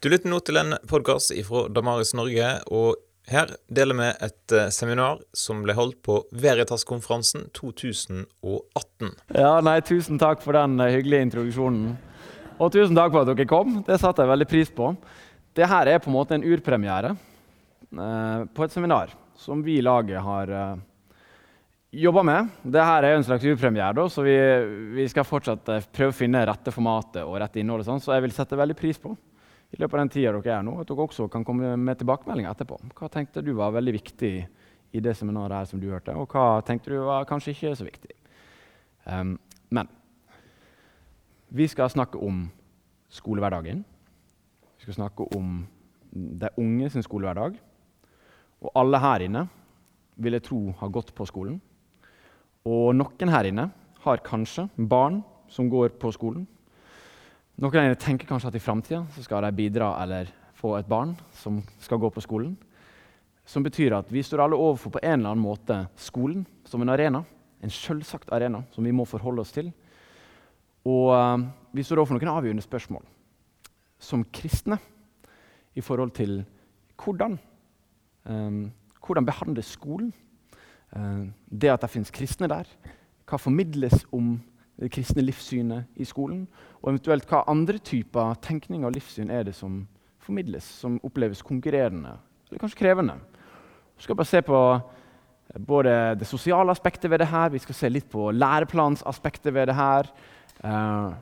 Du lytter nå til en podkast fra Damaris Norge, og her deler vi et eh, seminar som ble holdt på Veritas-konferansen 2018. Ja, nei, Tusen takk for den eh, hyggelige introduksjonen. Og tusen takk for at dere kom. Det satte jeg veldig pris på. Dette er på en måte en urpremiere eh, på et seminar som vi i laget har eh, jobba med. Dette er en slags urpremiere, da, så vi, vi, skal fortsatt prøve å finne rette formatet og rette innholdet. Sånn, så jeg vil sette veldig pris på i løpet av den tida dere er nå, at dere også kan komme med tilbakemeldinger etterpå. Hva tenkte du var veldig viktig i det seminaret her som du hørte, og hva tenkte du var kanskje ikke så viktig? Um, men vi skal snakke om skolehverdagen. Vi skal snakke om de unge sin skolehverdag. Og alle her inne vil jeg tro har gått på skolen. Og noen her inne har kanskje barn som går på skolen. Noen av dere tenker kanskje at i framtida skal de bidra eller få et barn som skal gå på skolen. Som betyr at vi står alle overfor på en eller annen måte skolen som en arena. En selvsagt arena som vi må forholde oss til. Og uh, vi står overfor noen avgjørende spørsmål som kristne i forhold til hvordan. Um, hvordan behandles skolen? Uh, det at det finnes kristne der. Hva formidles om det kristne livssynet i skolen? Og eventuelt hva andre typer tenkning og livssyn er det som formidles, som oppleves konkurrerende eller kanskje krevende? Vi skal bare se på både det sosiale aspektet ved det her, vi skal se litt på læreplansaspektet ved det her. Uh,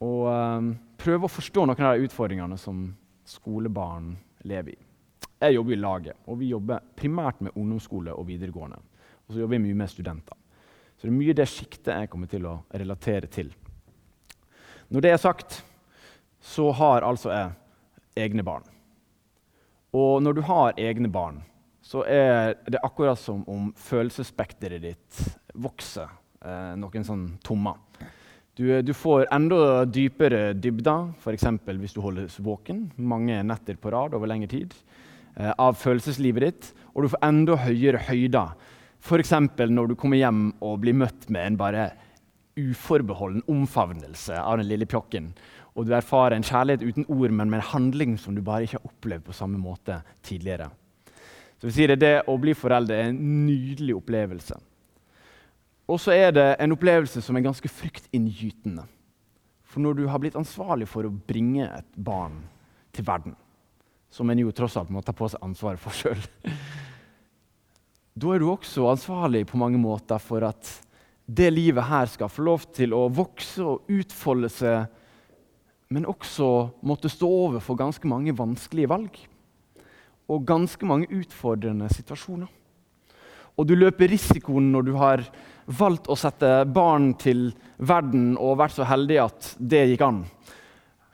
og um, prøve å forstå noen av de utfordringene som skolebarn lever i. Jeg jobber i laget, og vi jobber primært med ungdomsskole og videregående. Og så jobber vi mye med studenter. Så det er mye det sjiktet jeg kommer til å relatere til. Når det er sagt, så har altså jeg egne barn. Og når du har egne barn, så er det akkurat som om følelsesspekteret ditt vokser eh, noen sånn tommer. Du, du, får enda dypere dybder, f.eks. hvis du holdes våken mange netter på rad over lengre tid, eh, av følelseslivet ditt. Og du får enda høyere høyder F.eks. når du kommer hjem og blir møtt med en bare uforbeholden omfavnelse av den lille pjokken, og du erfarer en kjærlighet uten ord, men med en handling som du bare ikke har opplevd på samme måte tidligere. Så vi sier det, det å bli forelder er en nydelig opplevelse. Og så er det en opplevelse som er ganske fryktinngytende. For når du har blitt ansvarlig for å bringe et barn til verden, som en jo tross alt må ta på seg ansvaret for sjøl da er du også ansvarlig på mange måter for at det livet her skal få lov til å vokse og utfolde seg, men også måtte stå overfor ganske mange vanskelige valg og ganske mange utfordrende situasjoner. Og du løper risikoen når du har valgt å sette barn til verden og vært så heldig at det gikk an.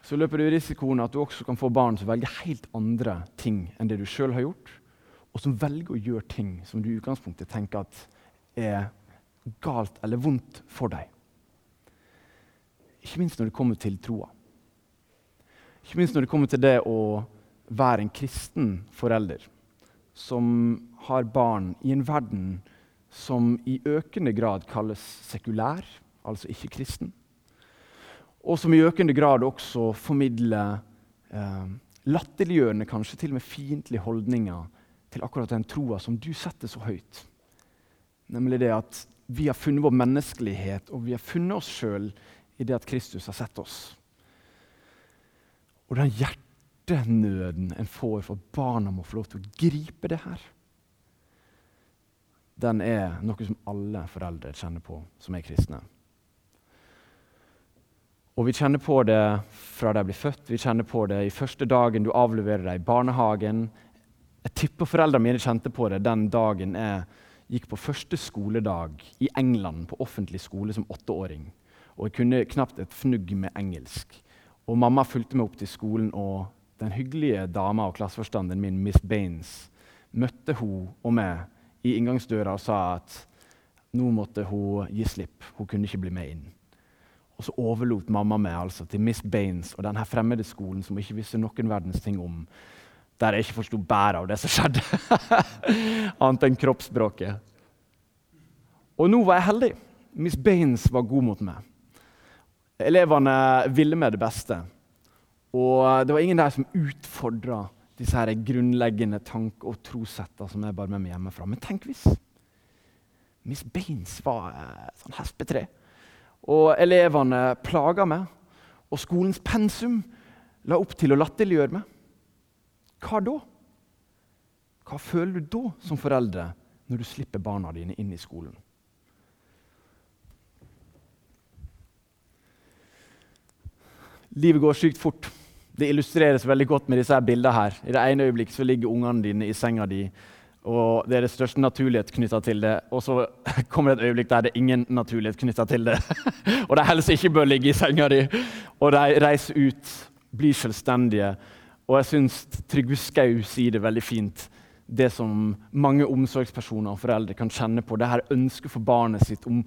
Så løper du risikoen at du også kan få barn som velger helt andre ting enn det du sjøl har gjort og som velger å gjøre ting som du i utgangspunktet tenker at er galt eller vondt for deg. Ikke minst når det kommer til troa. Ikke minst når det kommer til det å være en kristen forelder som har barn i en verden som i økende grad kalles sekulær, altså ikke kristen. Og som i økende grad også formidler eh, latterliggjørende, kanskje til og med fiendtlige holdninger til akkurat den troa som du setter så høyt. Nemlig det at vi har funnet vår menneskelighet, og vi har funnet oss sjøl i det at Kristus har sett oss. Og den hjertenøden en får for at barna må få lov til å gripe det her, den er noe som alle foreldre kjenner på som er kristne. Og vi kjenner på det fra de blir født, vi kjenner på det i første dagen du avleverer dem i barnehagen, jeg tipper foreldrene mine kjente på det den dagen jeg gikk på første skoledag i England på offentlig skole som åtteåring. Og jeg kunne knapt et fnugg med engelsk. Og Mamma fulgte meg opp til skolen, og den hyggelige dama og klasseforstanderen min, Miss Baines, møtte hun og meg i inngangsdøra og sa at nå måtte hun gi slipp. Hun kunne ikke bli med inn. Og så overlot mamma meg altså til Miss Baines og denne fremmede skolen som hun ikke visste noen verdens ting om der jeg ikke forsto bæret av det som skjedde, annet enn kroppsspråket. Og nå var jeg heldig. Miss Baines var god mot meg. Elevene ville meg det beste. Og det var ingen der som utfordra disse her grunnleggende tanke- og trossettene som jeg bar med meg hjemmefra. Men tenk hvis Miss Baines var et sånn hespetre, og elevene plaga meg, og skolens pensum la opp til å latterliggjøre meg. Hva da? Hva føler du da som foreldre når du slipper barna dine inn i skolen? Livet går sykt fort. Det illustreres veldig godt med disse her bildene. her. I det ene øyeblikket ligger ungene dine i senga di, og det er det største naturlighet knytta til det. Og så kommer det et øyeblikk der det er ingen naturlighet knytta til det. og de helst ikke bør ligge i senga di. Og de reiser ut, blir selvstendige. Og jeg syns Trygve Skau sier det veldig fint. Det som mange omsorgspersoner og foreldre kan kjenne på. Det her ønsket for barnet sitt om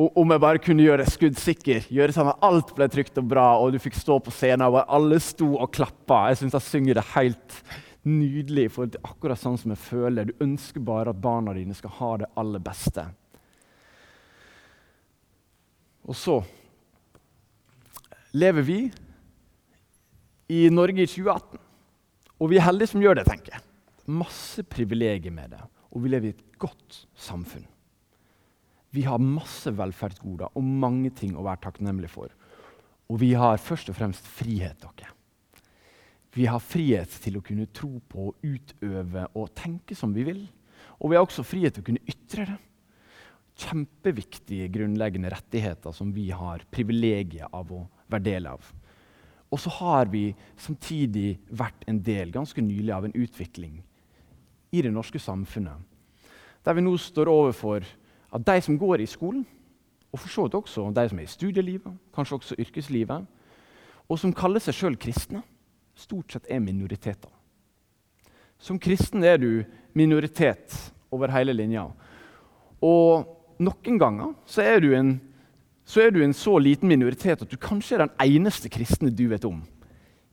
om jeg bare kunne gjøre det skuddsikker, gjøre sånn at alt ble trygt og bra, og du fikk stå på scenen og alle sto og klappa. Jeg syns jeg synger det helt nydelig, for det er akkurat sånn som jeg føler. Du ønsker bare at barna dine skal ha det aller beste. Og så lever vi i Norge i 2018. Og vi er heldige som gjør det, tenker jeg. Masse privilegier med det. Og vi lever i et godt samfunn. Vi har masse velferdsgoder og mange ting å være takknemlige for. Og vi har først og fremst frihet. dere. Vi har frihet til å kunne tro på, utøve og tenke som vi vil. Og vi har også frihet til å kunne ytre det. Kjempeviktige grunnleggende rettigheter som vi har privilegiet av å være del av. Og så har vi samtidig vært en del ganske nylig av en utvikling i det norske samfunnet, der vi nå står overfor at de som går i skolen, og for så vidt også de som er i studielivet, kanskje også yrkeslivet, og som kaller seg sjøl kristne, stort sett er minoriteter. Som kristen er du minoritet over hele linja. Og noen ganger så er, en, så er du en så liten minoritet at du kanskje er den eneste kristne du vet om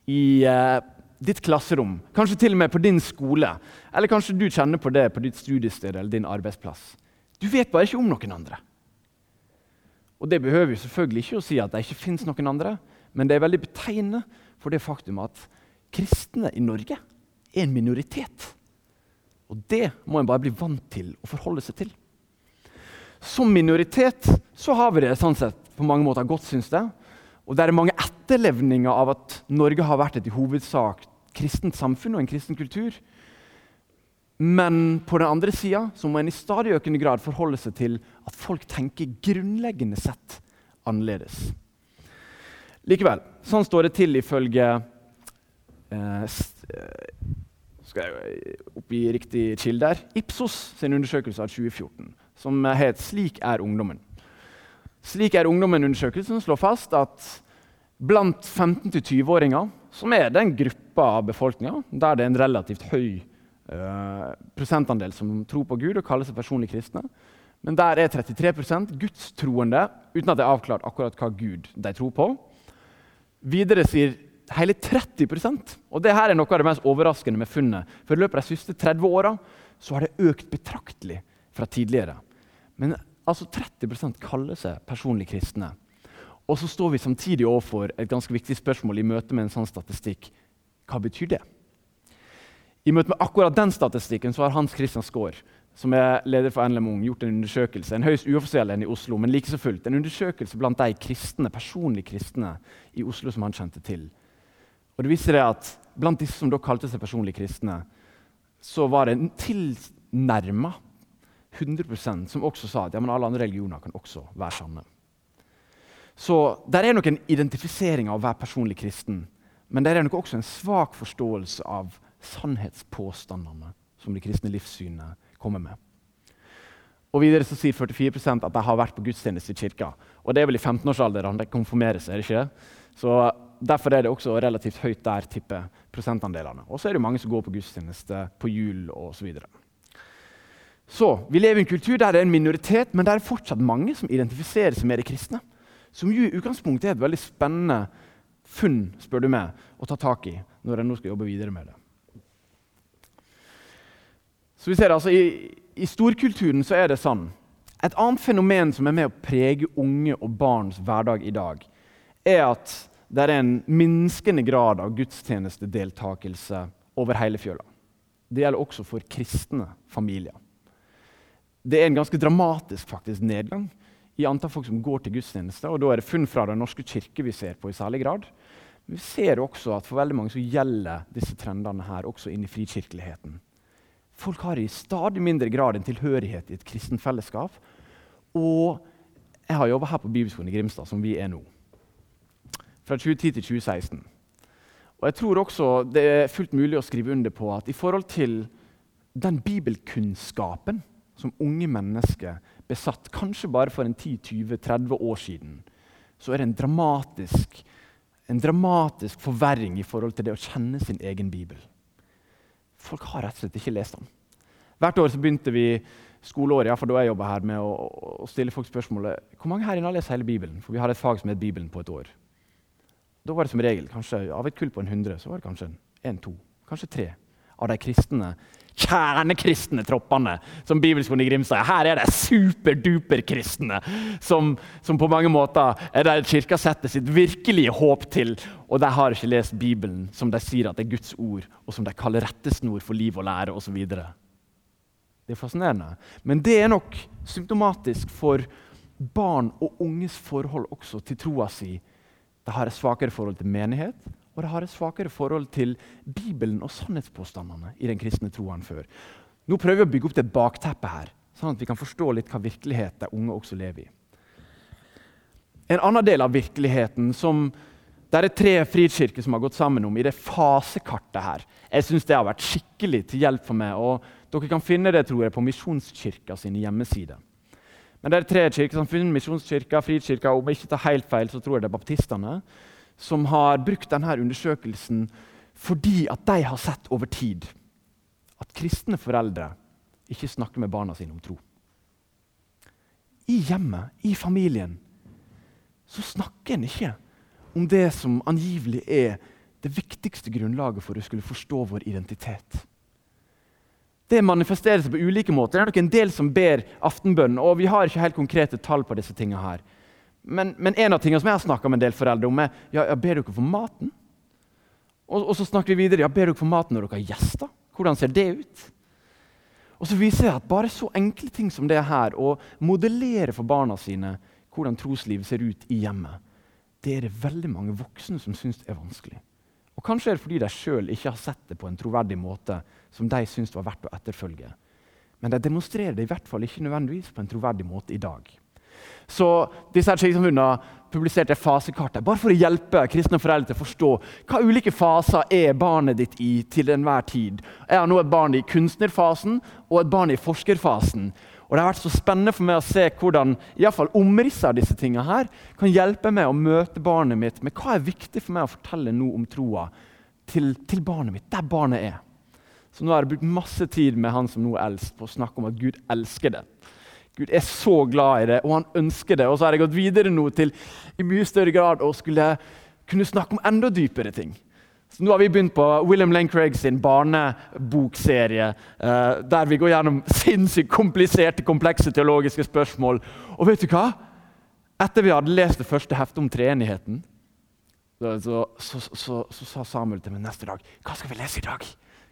i eh, ditt klasserom. Kanskje til og med på din skole. Eller kanskje du kjenner på det på ditt studiested eller din arbeidsplass. Du vet bare ikke om noen andre. Og Det behøver jo selvfølgelig ikke å si at det ikke fins noen andre, men det er veldig betegnende for det faktum at kristne i Norge er en minoritet. Og det må en bare bli vant til å forholde seg til. Som minoritet så har vi det sånn sett på mange måter godt, syns jeg. Og det er mange etterlevninger av at Norge har vært et i hovedsak kristent samfunn og en kristen kultur. Men på den andre sida må en i stadig økende grad forholde seg til at folk tenker grunnleggende sett annerledes. Likevel, sånn står det til ifølge eh, eh Skal jeg oppgi riktig kilde her? Ipsos sin undersøkelse av 2014, som het 'Slik er ungdommen'. Slik er ungdommen-undersøkelsen slår fast at blant 15-20-åringer, som er den gruppa av befolkninga der det er en relativt høy uh, prosentandel som tror på Gud og kaller seg personlig kristne. Men der er 33% gudstroende, uten at det er avklart akkurat hva Gud de tror på. Videre sier hele 30% og det her er noe av det mest overraskende med funnet. For I løpet av de siste 30 åra har det økt betraktelig fra tidligere. Men altså 30% kaller seg personlig kristne. Og så står vi samtidig overfor et ganske viktig spørsmål i møte med en sånn statistikk. Hva betyr det? I møte med akkurat den statistikken så har Hans Christian Skaar, som er leder for NLM Ung, gjort en undersøkelse en høyst uoffisiell en i Oslo, men like så fullt, en undersøkelse blant de kristne, personlig kristne i Oslo som han kjente til. Og det viser det at Blant disse som da kalte seg personlig kristne, så var det tilnærma 100 som også sa at ja, alle andre religioner kan også være sanne. Så der er nok en identifisering av å være personlig kristen, men der er nok også en svak forståelse av sannhetspåstandene som de kristne livssynene kommer med. Og videre så sier 44% at de har vært på gudstjeneste i kirka. Og det er vel i 15-årsalderen de konfirmerer seg. er det ikke? Så Derfor er det også relativt høyt der, tipper prosentandelene. Og så er det mange som går på gudstjeneste på jul osv. Så, vi lever i en kultur der det er en minoritet, men det er fortsatt mange som identifiserer seg med de kristne. Som jo i utgangspunktet er et veldig spennende funn spør du meg, å ta tak i når en nå skal jobbe videre med det. Så vi ser altså, i, I storkulturen så er det sånn Et annet fenomen som er med å prege unge og barns hverdag i dag, er at det er en minskende grad av gudstjenestedeltakelse over hele fjøla. Det gjelder også for kristne familier. Det er en ganske dramatisk faktisk, nedgang i antall folk som går til gudstjeneste. og Da er det funn fra Den norske kirke vi ser på i særlig grad. Men vi ser også at for veldig mange så gjelder disse trendene her også inn i frikirkeligheten. Folk har i stadig mindre grad en tilhørighet i et kristent fellesskap. Og jeg har jobba her på Bibelskolen i Grimstad, som vi er nå. Fra 2010 til 2016. Og jeg tror også det er fullt mulig å skrive under på at i forhold til den bibelkunnskapen som unge mennesker besatt kanskje bare for en 10-20-30 år siden, så er det en dramatisk, en dramatisk forverring i forhold til det å kjenne sin egen bibel. Folk har rett og slett ikke lest den. Hvert år så begynte vi skoleåret for da jeg jobba her, med å, å, stille folk spørsmålet hvor mange her inne har lest hele Bibelen. For vi har et fag som heter Bibelen på et år. Da var det som regel kanskje av et kull på en hundre, så var det kanskje en, to, kanskje tre av de kristne kjernekristne troppene som Bibelskolen i Grimstad Her er det superduper-kristne som, som, på mange måter er der kirka setter sitt virkelige håp til. Og de har ikke lest Bibelen, som de sier at det er Guds ord, og som de kaller rettesnor for liv og lære osv. Det er fascinerende. Men det er nok symptomatisk for barn og unges forhold også til troa si. De har et svakere forhold til menighet, og de har et svakere forhold til Bibelen og sannhetspåstandene i den kristne troa enn før. Nå prøver vi å bygge opp det bakteppet her, sånn at vi kan forstå litt hva virkelighet de unge også lever i. En annen del av virkeligheten som det er tre frikirker som har gått sammen om i det fasekartet her. Jeg synes det har vært skikkelig til hjelp for meg. og Dere kan finne det tror jeg, på Misjonskirka sine hjemmesider. Men det er tre kirkesamfunn, Misjonskirka, Frikirka og om jeg ikke tar helt feil, så tror jeg det er baptistene, som har brukt denne undersøkelsen fordi at de har sett over tid at kristne foreldre ikke snakker med barna sine om tro. I hjemmet, i familien, så snakker en ikke om det som angivelig er det viktigste grunnlaget for å skulle forstå vår identitet. Det manifesterer seg på ulike måter. Det er nok en del som ber aftenbønnen. og Vi har ikke helt konkrete tall på disse tingene her. Men, men, en av tingene som jeg har snakka med en del foreldre om, er ja, ja, ber dere for maten. Og, og, så snakker vi videre ja, ber dere for maten når dere har gjester. Hvordan ser det ut? Og så viser jeg at bare så enkle ting som det her, å modellere for barna sine hvordan troslivet ser ut i hjemmet, det er det veldig mange voksne som syns er vanskelig. Og Kanskje er det fordi de sjøl ikke har sett det på en troverdig måte som de syns var verdt å etterfølge. Men de demonstrerer det i hvert fall ikke nødvendigvis på en troverdig måte i dag. Så disse her kirkesamfunnene publiserte fasekartet bare for å hjelpe kristne foreldre til å forstå hva ulike faser er barnet ditt i til enhver tid. Jeg har nå et barn i kunstnerfasen og et barn i forskerfasen. Og Det har vært så spennende for meg å se hvordan i alle fall omrisset av disse tingene her kan hjelpe meg å møte barnet mitt med hva er viktig for meg å fortelle nå om troa til, til barnet mitt, der barnet er. Så nå har jeg brukt masse tid med han som nå er eldst, på å snakke om at Gud elsker det. Gud er så glad i det, og han ønsker det. Og så har jeg gått videre nå til i mye større grad å skulle kunne snakke om enda dypere ting. Så nå har vi begynt på William Lane Craig sin barnebokserie, uh, der vi går gjennom sinnssykt kompliserte, komplekse teologiske spørsmål. Og vet du hva? Etter vi hadde lest det første heftet om treenigheten, så, så, så, så, sa Samuel til meg neste dag Hva skal vi lese i dag?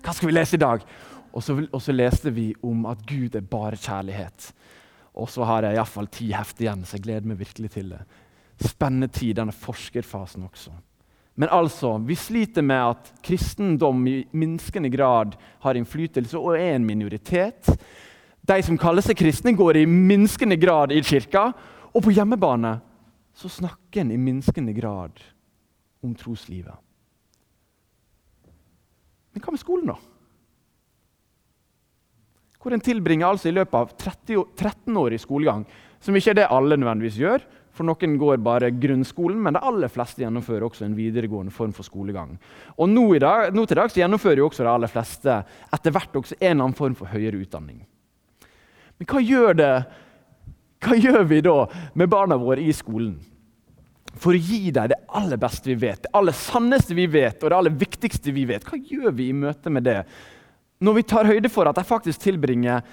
Hva skal vi lese i dag? Og så, og leste vi om at Gud er bare kjærlighet. Og så har jeg iallfall ti hefter igjen, så jeg gleder meg virkelig til det. Spennende tid, denne forskerfasen også. Men altså, vi sliter med at kristendom i minskende grad har innflytelse og er en minoritet. De som kaller seg kristne, går i minskende grad i kirka. Og på hjemmebane så snakker en i minskende grad om troslivet. Men hva med skolen, da? Hvor en tilbringer altså i løpet av 30, 13 år i skolegang. Som ikke er det alle nødvendigvis gjør, for noen går bare grunnskolen, men de aller fleste gjennomfører også en videregående form for skolegang. Og nå, dag, nå til dags gjennomfører jo også de aller fleste etter hvert også en eller annen form for høyere utdanning. Men hva gjør, det, hva gjør vi da med barna våre i skolen? For å gi dem det aller beste vi vet, det aller sanneste vi vet, og det aller viktigste vi vet. Hva gjør vi i møte med det når vi tar høyde for at de faktisk tilbringer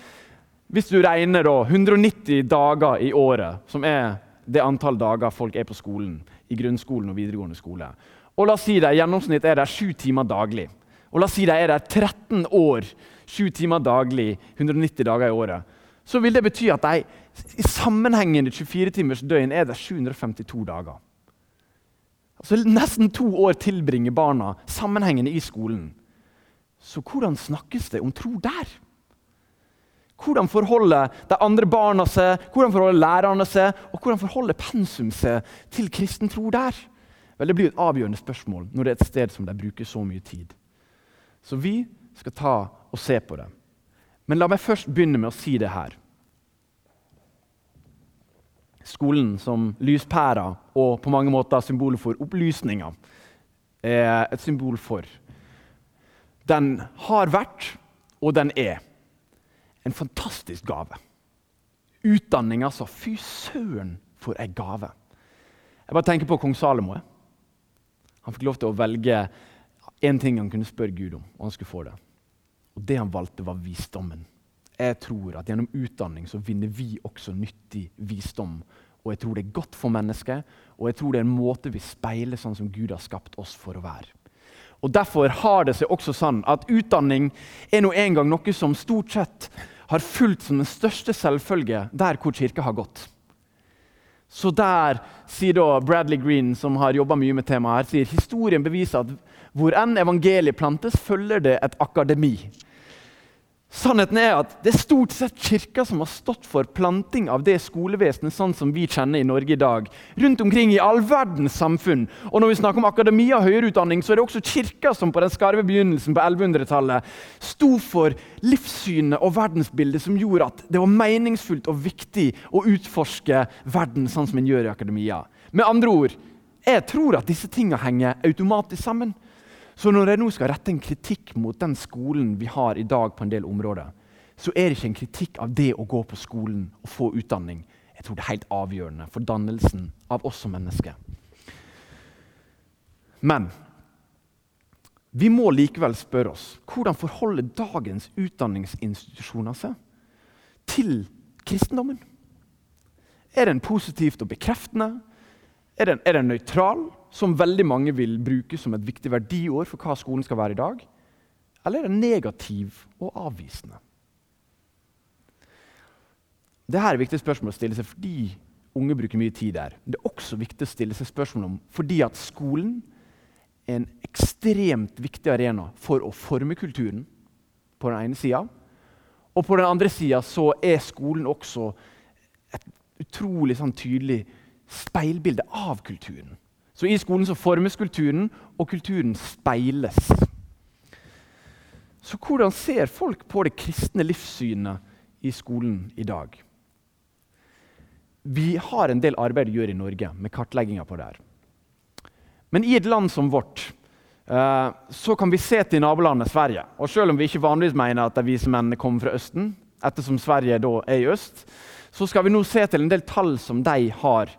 hvis du regner da, 190 dager i året, som er det antall dager folk er på skolen i grunnskolen og videregående skole. Og la oss si det, I gjennomsnitt er det sju timer daglig. Og la oss si det er der 13 år, sju timer daglig, 190 dager i året. Så vil det bety at de i sammenhengende 24 timers døgn er det 752 dager. Altså Nesten to år tilbringer barna sammenhengende i skolen. Så hvordan snakkes det om tro der? Hvordan forholder de andre barna seg, hvordan forholder lærerne seg, og hvordan forholder pensum seg til kristen tro der? Vel, Det blir et avgjørende spørsmål når det er et sted som de bruker så mye tid. Så vi skal ta og se på det. Men la meg først begynne med å si det her. Skolen som lyspæra og på mange måter symbol for opplysninga er et symbol for. Den har vært, og den er, en fantastisk gave. Utdanning, altså. Fy søren, for ei gave. Jeg bare tenker på kong Salomo. Han fikk lov til å velge én ting han kunne spørre Gud om, og han skulle få det. Og det han valgte, var visdommen. Jeg tror at gjennom utdanning så vinner vi også nyttig visdom. Og jeg tror det er godt for mennesket, og jeg tror det er en måte vi speiler sånn som Gud har skapt oss for å være. Og Derfor har det seg også sånn at utdanning er nå en gang noe som stort sett har fulgt som den største selvfølge der hvor kirka har gått. Så der sier da Bradley Green, som har jobba mye med temaet, her, sier historien beviser at hvor enn evangeliet plantes, følger det et akademi. Sannheten er at det er stort sett kirka som har stått for planting av det skolevesenet sånn som vi kjenner i Norge i dag. Rundt omkring i all verdens samfunn. Og når vi snakker om akademia og høyere utdanning, så er det også kirka som på den skarve begynnelsen på 1100-tallet sto for livssynet og verdensbildet som gjorde at det var meningsfullt og viktig å utforske verden sånn som en gjør i akademia. Med andre ord, jeg tror at disse tingene henger automatisk sammen. Så når jeg nå skal rette en kritikk mot den skolen vi har i dag, på en del områder, så er det ikke en kritikk av det å gå på skolen og få utdanning. Jeg tror det er helt avgjørende for dannelsen av oss som mennesker. Men vi må likevel spørre oss hvordan forholder dagens utdanningsinstitusjoner seg til kristendommen? Er den positivt og bekreftende? Er den, er den nøytral? Som veldig mange vil bruke som et viktig verdiord for hva skolen skal være i dag? Eller er det negativ og avvisende? Dette er viktige spørsmål å stille seg fordi unge bruker mye tid der. Det er også viktig å stille seg spørsmål om fordi at skolen er en ekstremt viktig arena for å forme kulturen på den ene sida. Og på den andre sida er skolen også et utrolig sånn, tydelig speilbilde av kulturen. Så i skolen så formes kulturen, og kulturen speiles. Så hvordan ser folk på det kristne livssynet i skolen i dag? Vi har en del arbeid å gjøre i Norge med kartlegginga på det her. Men i et land som vårt eh, så kan vi se til nabolandet Sverige. Og selv om vi ikke vanligvis mener at vi som mennene kommer fra Østen, ettersom Sverige da er i øst, så skal vi nå se til en del tall som de har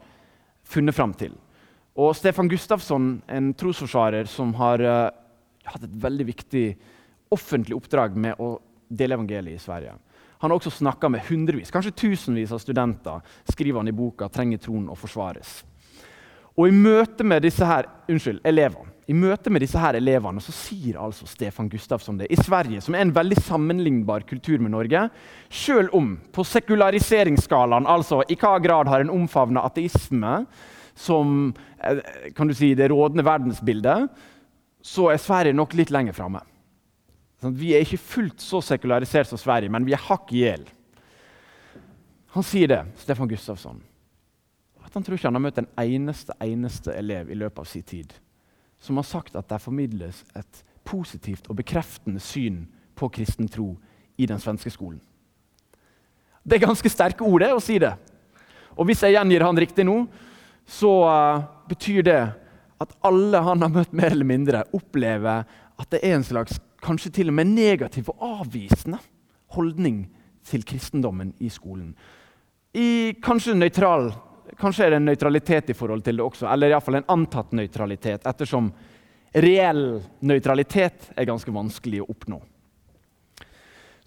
funnet fram til. Og Stefan Gustafsson, en trosforsvarer som har uh, hatt et veldig viktig offentlig oppdrag med å dele evangeliet i Sverige. Han har også snakka med hundrevis, kanskje tusenvis av studenter. skriver han i boka 'Trenger troen å forsvares'. Og I møte med disse her, unnskyld, elevene i møte med disse her elevene så sier altså Stefan Gustafsson det. I Sverige, som er en veldig sammenlignbar kultur med Norge, selv om på sekulariseringsskalaen, altså i hva grad har en omfavna ateisme, som eh, kan du si, det rådende verdensbildet, så er Sverige nok litt lenger framme. Sånn, vi er ikke fullt så sekularisert som Sverige, men vi er hakk i hjel. Han sier det, Stefan Gustafsson, at han tror ikke han har møtt en eneste, eneste elev i løpet av sin tid som har sagt at det formidles et positivt og bekreftende syn på kristen tro i den svenske skolen. Det er ganske sterke ord det, å si det. Og hvis jeg gjengir han riktig nå, så uh, betyr det at alle han har møtt, mer eller mindre, opplever at det er en slags kanskje til og med negativ og avvisende holdning til kristendommen i skolen. I kanskje nøytral Kanskje er det en nøytralitet i forhold til det også, eller iallfall en antatt nøytralitet, ettersom reell nøytralitet er ganske vanskelig å oppnå.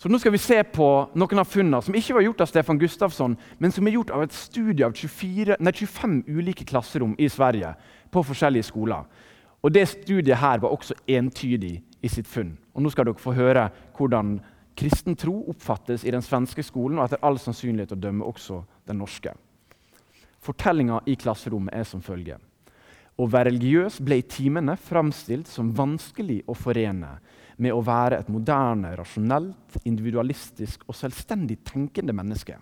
Så nå skal vi se på noen av funnene som ikke var gjort av Stefan Gustafsson, men som er gjort av et studie av 24, nei, 25 ulike klasserom i Sverige på forskjellige skoler. Og Det studiet her var også entydig i sitt funn. Og Nå skal dere få høre hvordan kristen tro oppfattes i den svenske skolen, og etter all sannsynlighet å dømme også den norske. Fortellinga i klasserommet er som følger. Å være religiøs ble i timene framstilt som vanskelig å forene med å være et moderne, rasjonelt, individualistisk og selvstendig tenkende menneske.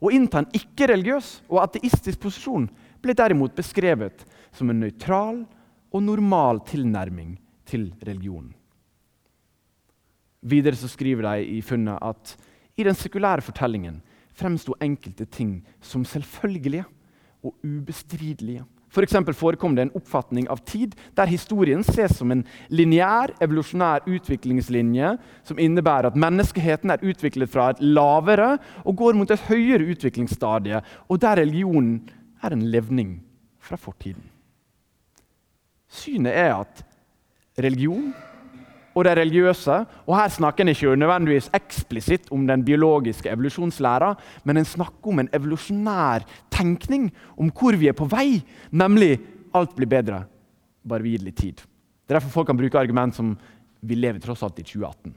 Å innta en ikke-religiøs og ateistisk posisjon ble derimot beskrevet som en nøytral og normal tilnærming til religionen. Videre så skriver de i funnet at i den sekulære fortellingen fremsto enkelte ting som selvfølgelige og ubestridelige. For forekom det en oppfatning av tid der historien ses som en lineær, evolusjonær utviklingslinje som innebærer at menneskeheten er utviklet fra et lavere og går mot et høyere utviklingsstadie, og der religionen er en levning fra fortiden. Synet er at religion og det religiøse. Og Her snakker en ikke nødvendigvis eksplisitt om den biologiske evolusjonslæra, men en snakker om en evolusjonær tenkning om hvor vi er på vei, nemlig alt blir bedre, bare vi gir litt tid. Det er derfor folk kan bruke argument som vi lever tross alt i 2018.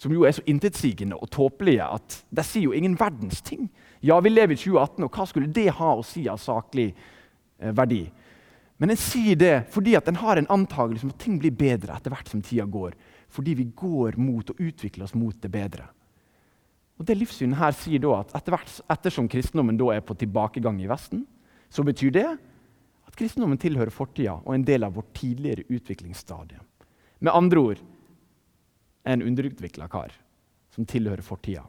Som jo er så intetsigende og tåpelige at de sier jo ingen verdens ting. Ja, vi lever i 2018, og hva skulle det ha å si av saklig eh, verdi? Men en sier det fordi at en har en antakelse om at ting blir bedre etter hvert som tida går fordi vi går mot og utvikler oss mot det bedre. Og Det livssynet her sier da at etter hvert, ettersom kristendommen da er på tilbakegang i Vesten, så betyr det at kristendommen tilhører fortida og en del av vårt tidligere utviklingsstadie. Med andre ord en underutvikla kar som tilhører fortida.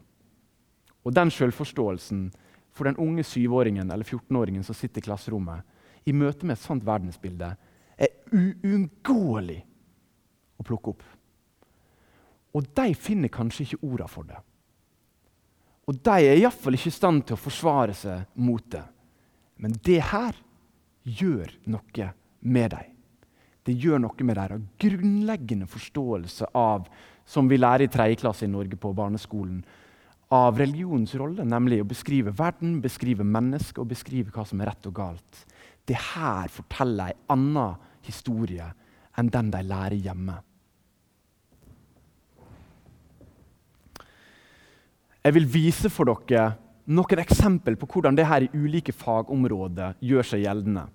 Og den selvforståelsen for den unge syvåringen eller 14-åringen som sitter i klasserommet, i møte med et sånt verdensbilde, er uunngåelig å plukke opp. Og de finner kanskje ikke orda for det. Og de er iallfall ikke i stand til å forsvare seg mot det. Men det her gjør noe med dem. Det gjør noe med deres grunnleggende forståelse av, som vi lærer i tredje klasse i Norge på barneskolen, av religionens rolle, nemlig å beskrive verden, beskrive mennesket og beskrive hva som er rett og galt. Det her forteller en annen historie enn den de lærer hjemme. Jeg vil vise for dere noen eksempel på hvordan det her i ulike fagområder gjør seg gjeldende.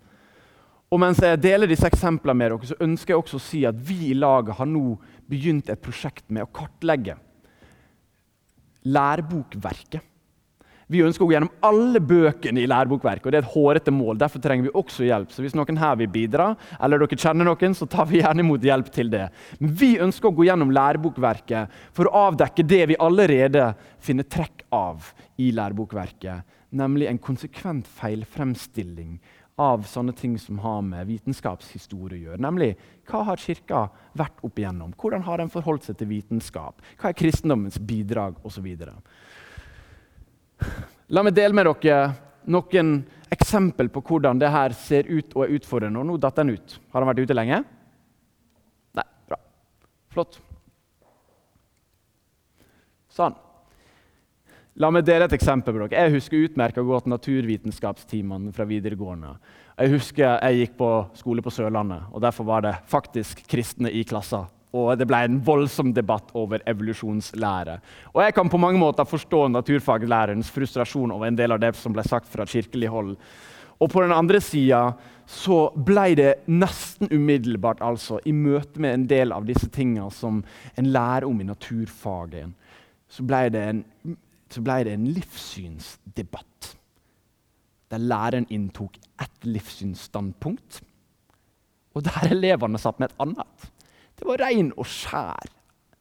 Og mens jeg deler disse eksemplene med dere, så ønsker jeg også å si at vi i laget har nå begynt et prosjekt med å kartlegge lærebokverket vi ønsker å gå gjennom alle bøkene i lærebokverket. og Det er et hårete mål. Derfor trenger vi også hjelp. Så hvis noen her vil bidra, eller dere kjenner noen, så tar vi gjerne imot hjelp til det. Men vi ønsker å gå gjennom lærebokverket for å avdekke det vi allerede finner trekk av i lærebokverket. Nemlig en konsekvent feilfremstilling av sånne ting som har med vitenskapshistorie å gjøre. Nemlig hva har Kirka vært opp igjennom? Hvordan har den forholdt seg til vitenskap? Hva er kristendommens bidrag? Og så La meg dele med dere noen eksempel på hvordan det her ser ut og er utfordrende. Og nå datt den ut. Har den vært ute lenge? Nei. Bra. Flott. Sånn. La meg dele et eksempel. med dere. Jeg husker utmerket godt naturvitenskapstimene fra videregående. Jeg husker jeg gikk på skole på Sørlandet, og derfor var det faktisk kristne i klassen og det ble en voldsom debatt over evolusjonslære. Og Jeg kan på mange måter forstå naturfaglærerens frustrasjon over en del av det som ble sagt fra kirkelig hold. Og på den andre sida så ble det nesten umiddelbart, altså, i møte med en del av disse tingene som en lærer om i naturfaget, så ble det ble det en livssynsdebatt. Der læreren inntok ett livssynsstandpunkt, og der elevene satt med et annet. Det var rein og skjær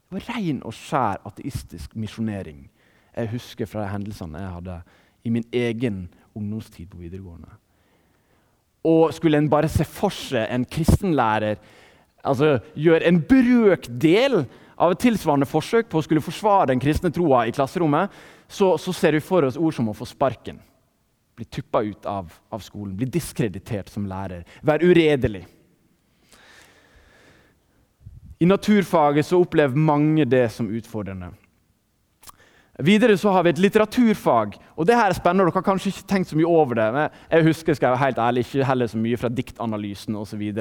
det var rein og skjær ateistisk misjonering. Jeg husker fra de hendelsene jeg hadde i min egen ungdomstid på videregående. Og skulle en bare se for seg en kristenlærer altså, gjøre en brøkdel av et tilsvarende forsøk på å skulle forsvare den kristne troa i klasserommet, så, så, ser vi for oss ord som å få sparken. Bli tuppa ut av, av skolen, bli diskreditert som lærer, være uredelig. I naturfaget så opplever mange det som utfordrende. Videre så har vi et litteraturfag. og det her er spennende, Dere har kanskje ikke tenkt så mye over det. men Jeg husker skal jeg være helt ærlig, ikke heller så mye fra diktanalysen osv.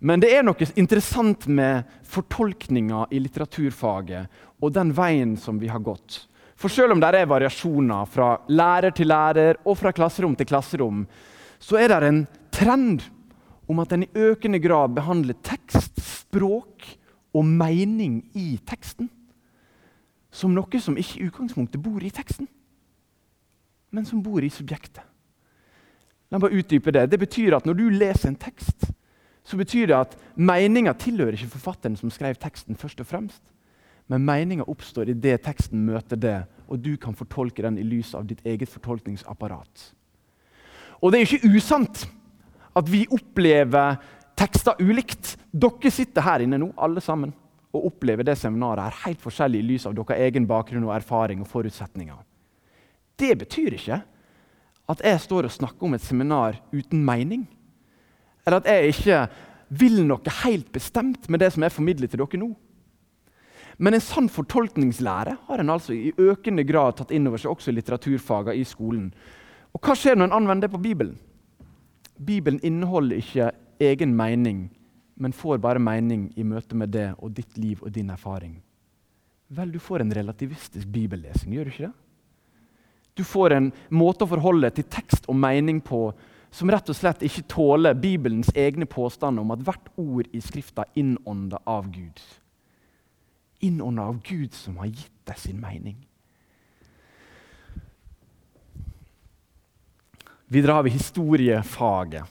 Men det er noe interessant med fortolkninga i litteraturfaget og den veien som vi har gått. For selv om det er variasjoner fra lærer til lærer og fra klasserom til klasserom, så er det en trend om at en i økende grad behandler tekst, språk og mening i teksten som noe som ikke i utgangspunktet bor i teksten, men som bor i subjektet. La meg bare utdype Det Det betyr at når du leser en tekst, så betyr det at meninga tilhører ikke forfatteren som skrev teksten, først og fremst. Men meninga oppstår idet teksten møter det, og du kan fortolke den i lys av ditt eget fortolkningsapparat. Og det er jo ikke usant at vi opplever tekster ulikt. Dere sitter her inne nå, alle sammen og opplever det seminaret her helt forskjellig i lys av deres egen bakgrunn og erfaring og forutsetninger. Det betyr ikke at jeg står og snakker om et seminar uten mening. Eller at jeg ikke vil noe helt bestemt med det som jeg formidler til dere nå. Men en sann fortolkningslære har en altså i økende grad tatt inn over seg også i litteraturfagene i skolen. Og hva skjer når en anvender det på Bibelen? Bibelen inneholder ikke egen mening men får bare mening i møte med det og ditt liv og din erfaring. Vel, du får en relativistisk bibellesing, gjør du ikke det? Du får en måte å forholde til tekst og mening på som rett og slett ikke tåler Bibelens egne påstander om at hvert ord i Skrifta er innånda av Gud. Innånder av Gud som har gitt deg sin mening. Videre har vi historiefaget.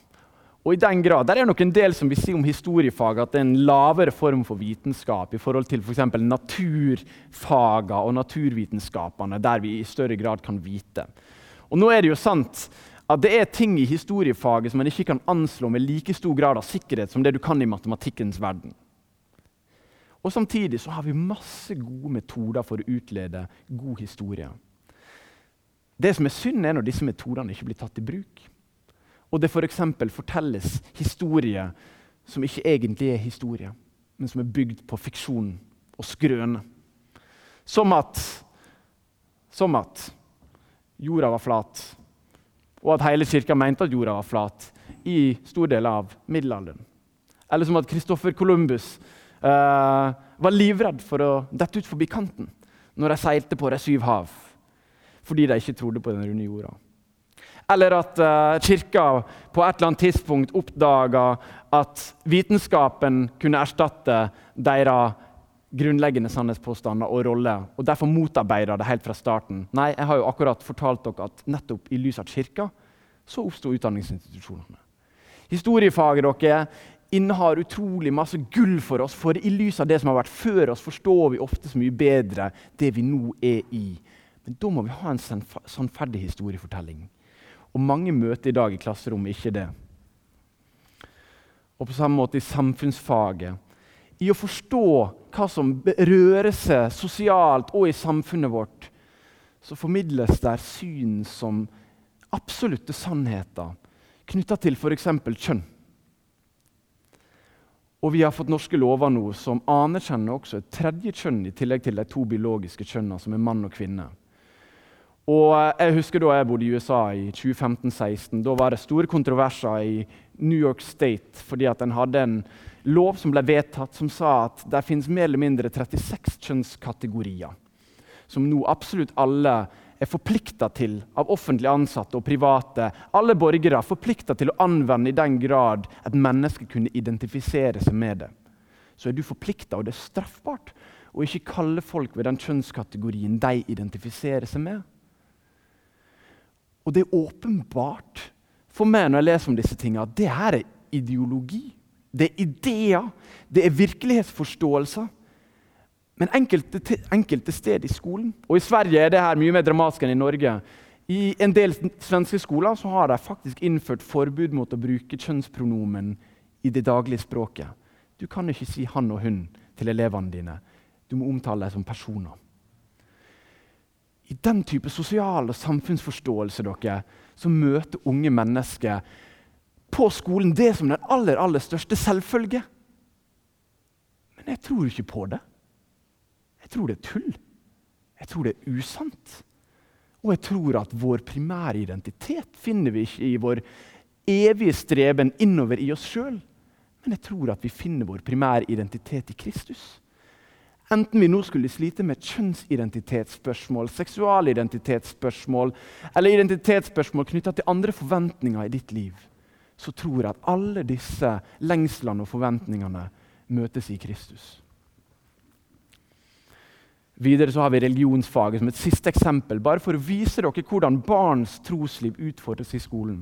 Og i den grad, Der er nok en del som vil si om historiefaget at det er en lavere form for vitenskap i forhold til f.eks. For naturfagene og naturvitenskapene, der vi i større grad kan vite. Og nå er det jo sant at det er ting i historiefaget som man ikke kan anslå med like stor grad av sikkerhet som det du kan i matematikkens verden. Og Samtidig så har vi masse gode metoder for å utlede god historie. Det som er synd, er når disse metodene ikke blir tatt i bruk og det f.eks. For fortelles historie som ikke egentlig er historie, men som er bygd på fiksjon og skrøne. Som at, som at jorda var flat, og at hele kirka mente at jorda var flat i stor del av middelalderen. Eller som at Christoffer Columbus eh, var livredd for å dette ut forbi kanten når de seilte på de syv hav, fordi de ikke trodde på den runde jorda. Eller at uh, kirka på et eller annet tidspunkt oppdaga at vitenskapen kunne erstatte deres grunnleggende sannhetspåstander og rolle, og derfor motarbeida det helt fra starten. Nei, jeg har jo akkurat fortalt dere at nettopp i lys av kirka så oppsto utdanningsinstitusjonene. Historiefaget dere innehar utrolig masse gull for oss, for i lys av det som har vært før oss, forstår vi ofte så mye bedre det vi nå er i. Da må vi ha en sannferdig historiefortelling. Og mange møter i dag i klasserommet ikke det. Og på samme måte i samfunnsfaget. I å forstå hva som rører seg sosialt og i samfunnet vårt, så formidles der syn som absolutte sannheter knytta til f.eks. kjønn. Og vi har fått norske lover nå som anerkjenner også et tredje kjønn i tillegg til de to biologiske kjønnene, som er mann og kvinne. Og jeg husker Da jeg bodde i USA i 2015-16. Da var det store kontroverser i New York State fordi at en hadde en lov som ble vedtatt som sa at det finnes mer eller mindre 36 kjønnskategorier. Som nå absolutt alle er forplikta til av offentlig ansatte og private. Alle borgere er forplikta til å anvende i den grad et menneske kunne identifisere seg med det. Så er du forplikta, og det er straffbart, å ikke kalle folk ved den kjønnskategorien de identifiserer seg med. Og det er åpenbart for meg når jeg leser om disse tingene, at det her er ideologi. Det er ideer, det er virkelighetsforståelser. Men enkelte, enkelte steder i skolen Og i Sverige er det her mye mer dramatisk enn i Norge. I en del svenske skoler så har de faktisk innført forbud mot å bruke kjønnspronomen i det daglige språket. Du kan ikke si 'han' og 'hun' til elevene dine. Du må omtale dem som personer i den type sosial og samfunnsforståelse dere, så møter unge mennesker på skolen det som den aller, aller største selvfølge. Men jeg tror ikke på det. Jeg tror det er tull. Jeg tror det er usant. Og jeg tror at vår primære identitet finner vi ikke i vår evige streben innover i oss sjøl. Men jeg tror at vi finner vår primære identitet i Kristus. Enten vi nå skulle slite med kjønnsidentitetsspørsmål, seksualidentitetsspørsmål eller identitetsspørsmål knytta til andre forventninger i ditt liv, så tror jeg at alle disse lengslene og forventningene møtes i Kristus. Videre så har vi religionsfaget som et siste eksempel, bare for å vise dere hvordan barns trosliv utfordres i skolen.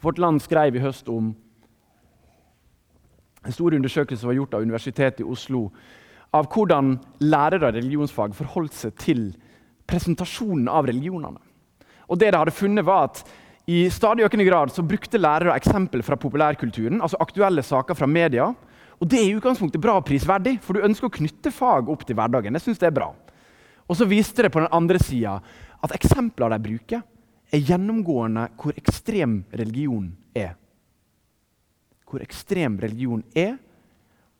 Vårt Land skrev i høst om en stor undersøkelse som var gjort av Universitetet i Oslo, av hvordan lærere av religionsfag forholdt seg til presentasjonen av religionene. Og det de hadde funnet var at I stadig økende grad så brukte lærere eksempel fra populærkulturen, altså aktuelle saker fra media, og Det er i utgangspunktet bra og prisverdig, for du ønsker å knytte fag opp til hverdagen. Jeg synes det er bra. Og så viste det på den andre sida at eksemplene de bruker, er gjennomgående hvor ekstrem religion er. Hvor ekstrem religion er,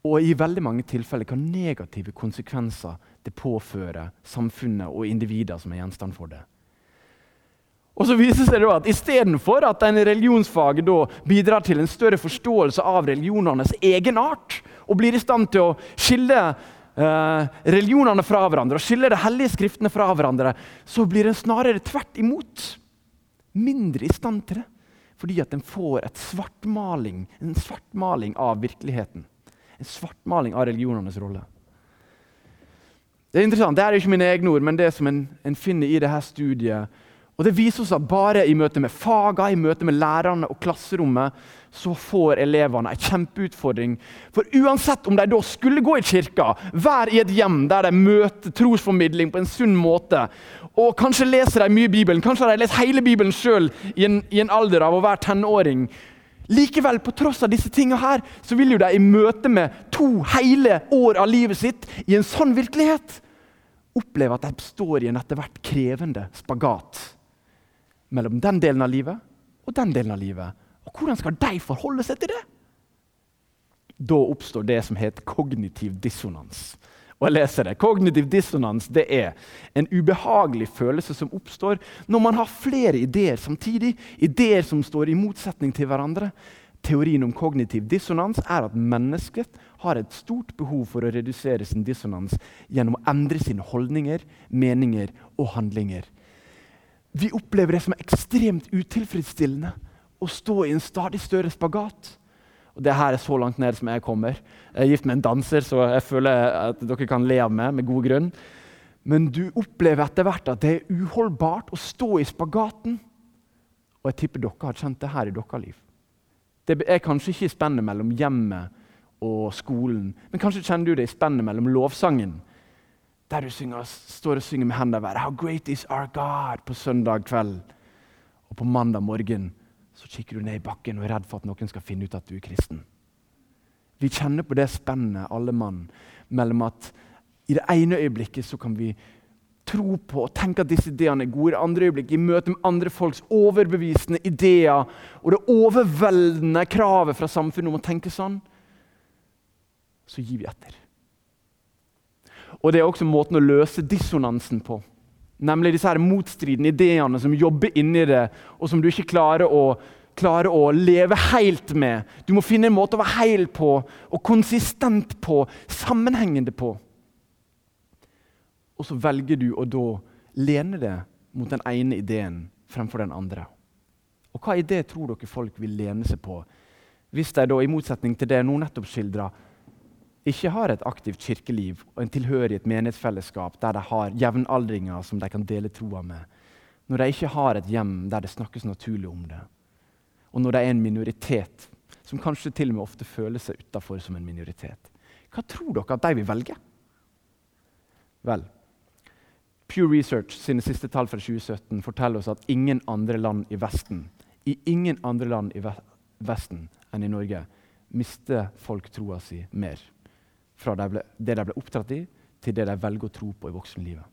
og i veldig mange tilfeller hva negative konsekvenser det påfører samfunnet og individer som er gjenstand for det. Og så viser det at Istedenfor at en religionsfag bidrar til en større forståelse av religionenes egenart, og blir i stand til å skille eh, religionene fra hverandre og skille de hellige skriftene fra hverandre, så blir en snarere tvert imot mindre i stand til det. Fordi at en får svartmaling, en svartmaling av virkeligheten. En svartmaling av religionenes rolle. Det er interessant, det er ikke mine egne ord, men det som en, en finner i dette studiet, og Det viser oss at bare i møte med fagene, i møte med lærerne og klasserommet, så får elevene en kjempeutfordring. For uansett om de da skulle gå i kirka, være i et hjem der de møter trosformidling på en sunn måte, og kanskje leser de mye Bibelen, kanskje har de lest hele Bibelen sjøl i, i, en alder av å være tenåring Likevel, på tross av disse tingene her, så vil jo de i møte med to hele år av livet sitt i en sånn virkelighet oppleve at de står i en etter hvert krevende spagat mellom den delen av livet og den delen av livet. Og hvordan skal de forholde seg til det? Da oppstår det som heter kognitiv dissonans. Og jeg leser det. Kognitiv dissonans det er en ubehagelig følelse som oppstår når man har flere ideer samtidig, ideer som står i motsetning til hverandre. Teorien om kognitiv dissonans er at mennesket har et stort behov for å redusere sin dissonans gjennom å endre sine holdninger, meninger og handlinger. Vi opplever det som ekstremt utilfredsstillende å stå i en stadig større spagat. Og det her er så langt ned som jeg kommer. Jeg er gift med en danser, så jeg føler at dere kan le av meg med god grunn. Men du opplever etter hvert at det er uholdbart å stå i spagaten. Og jeg tipper dere har kjent det her i deres liv. Det er kanskje ikke spennet mellom hjemmet og skolen, men kanskje kjenner du det i spennet mellom lovsangen der du synger, står og synger med hendene i været 'How great is our God' på søndag kveld. Og på mandag morgen så kikker du ned i bakken og er redd for at noen skal finne ut at du er kristen. Vi kjenner på det spennet, alle mann, mellom at i det ene øyeblikket så kan vi tro på og tenke at disse ideene er gode. I det andre øyeblikk, i møte med andre folks overbevisende ideer og det overveldende kravet fra samfunnet om å tenke sånn, så gir vi etter. Og det er også måten å løse dissonansen på. Nemlig disse her motstridende ideene som jobber inni det, og som du ikke klarer å, klarer å leve helt med. Du må finne en måte å være hel på, og konsistent på, sammenhengende på. Og så velger du å da lene det mot den ene ideen fremfor den andre. Og hva idé tror dere folk vil lene seg på, hvis de da, i motsetning til det jeg nå nettopp skildra, ikke har et aktivt kirkeliv og en tilhørighet menighetsfellesskap der de har jevnaldringer som de kan dele troa med, når de ikke har et hjem der det snakkes naturlig om det, og når de er en minoritet som kanskje til og med ofte føler seg utafor som en minoritet, hva tror dere at de vil velge? Vel, Pew Research sine siste tall fra 2017 forteller oss at ingen andre land i Vesten i ingen andre land i Vesten enn i Norge mister folk troa si mer fra det de ble oppdratt i, til det de velger å tro på i voksenlivet.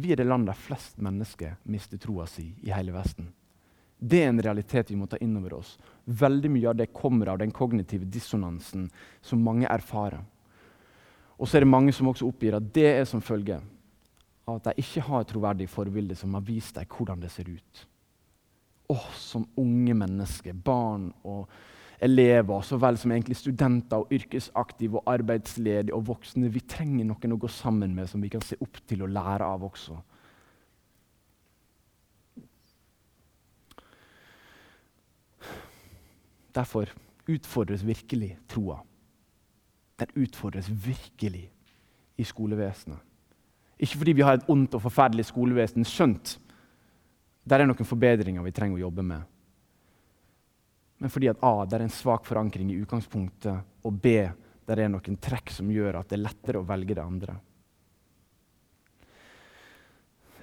Vi er det landet der flest mennesker mister troa si i hele Vesten. Det er en realitet vi må ta inn over oss. Veldig mye av det kommer av den kognitive dissonansen som mange erfarer. Og så er det mange som også oppgir at det er som følge av at de ikke har et troverdig forbilde som har vist dem hvordan det ser ut. Åh, som unge mennesker, barn og elever, så vel som egentlig studenter og yrkesaktive og arbeidsledige og voksne. Vi trenger noen å gå sammen med som vi kan se opp til og lære av også. Derfor utfordres virkelig troa. Den utfordres virkelig i skolevesenet. Ikke fordi vi har et ondt og forferdelig skolevesen, skjønt der er noen forbedringer vi trenger å jobbe med. Men fordi at A, det er en svak forankring i utgangspunktet, og B, det er noen trekk som gjør at det er lettere å velge det andre.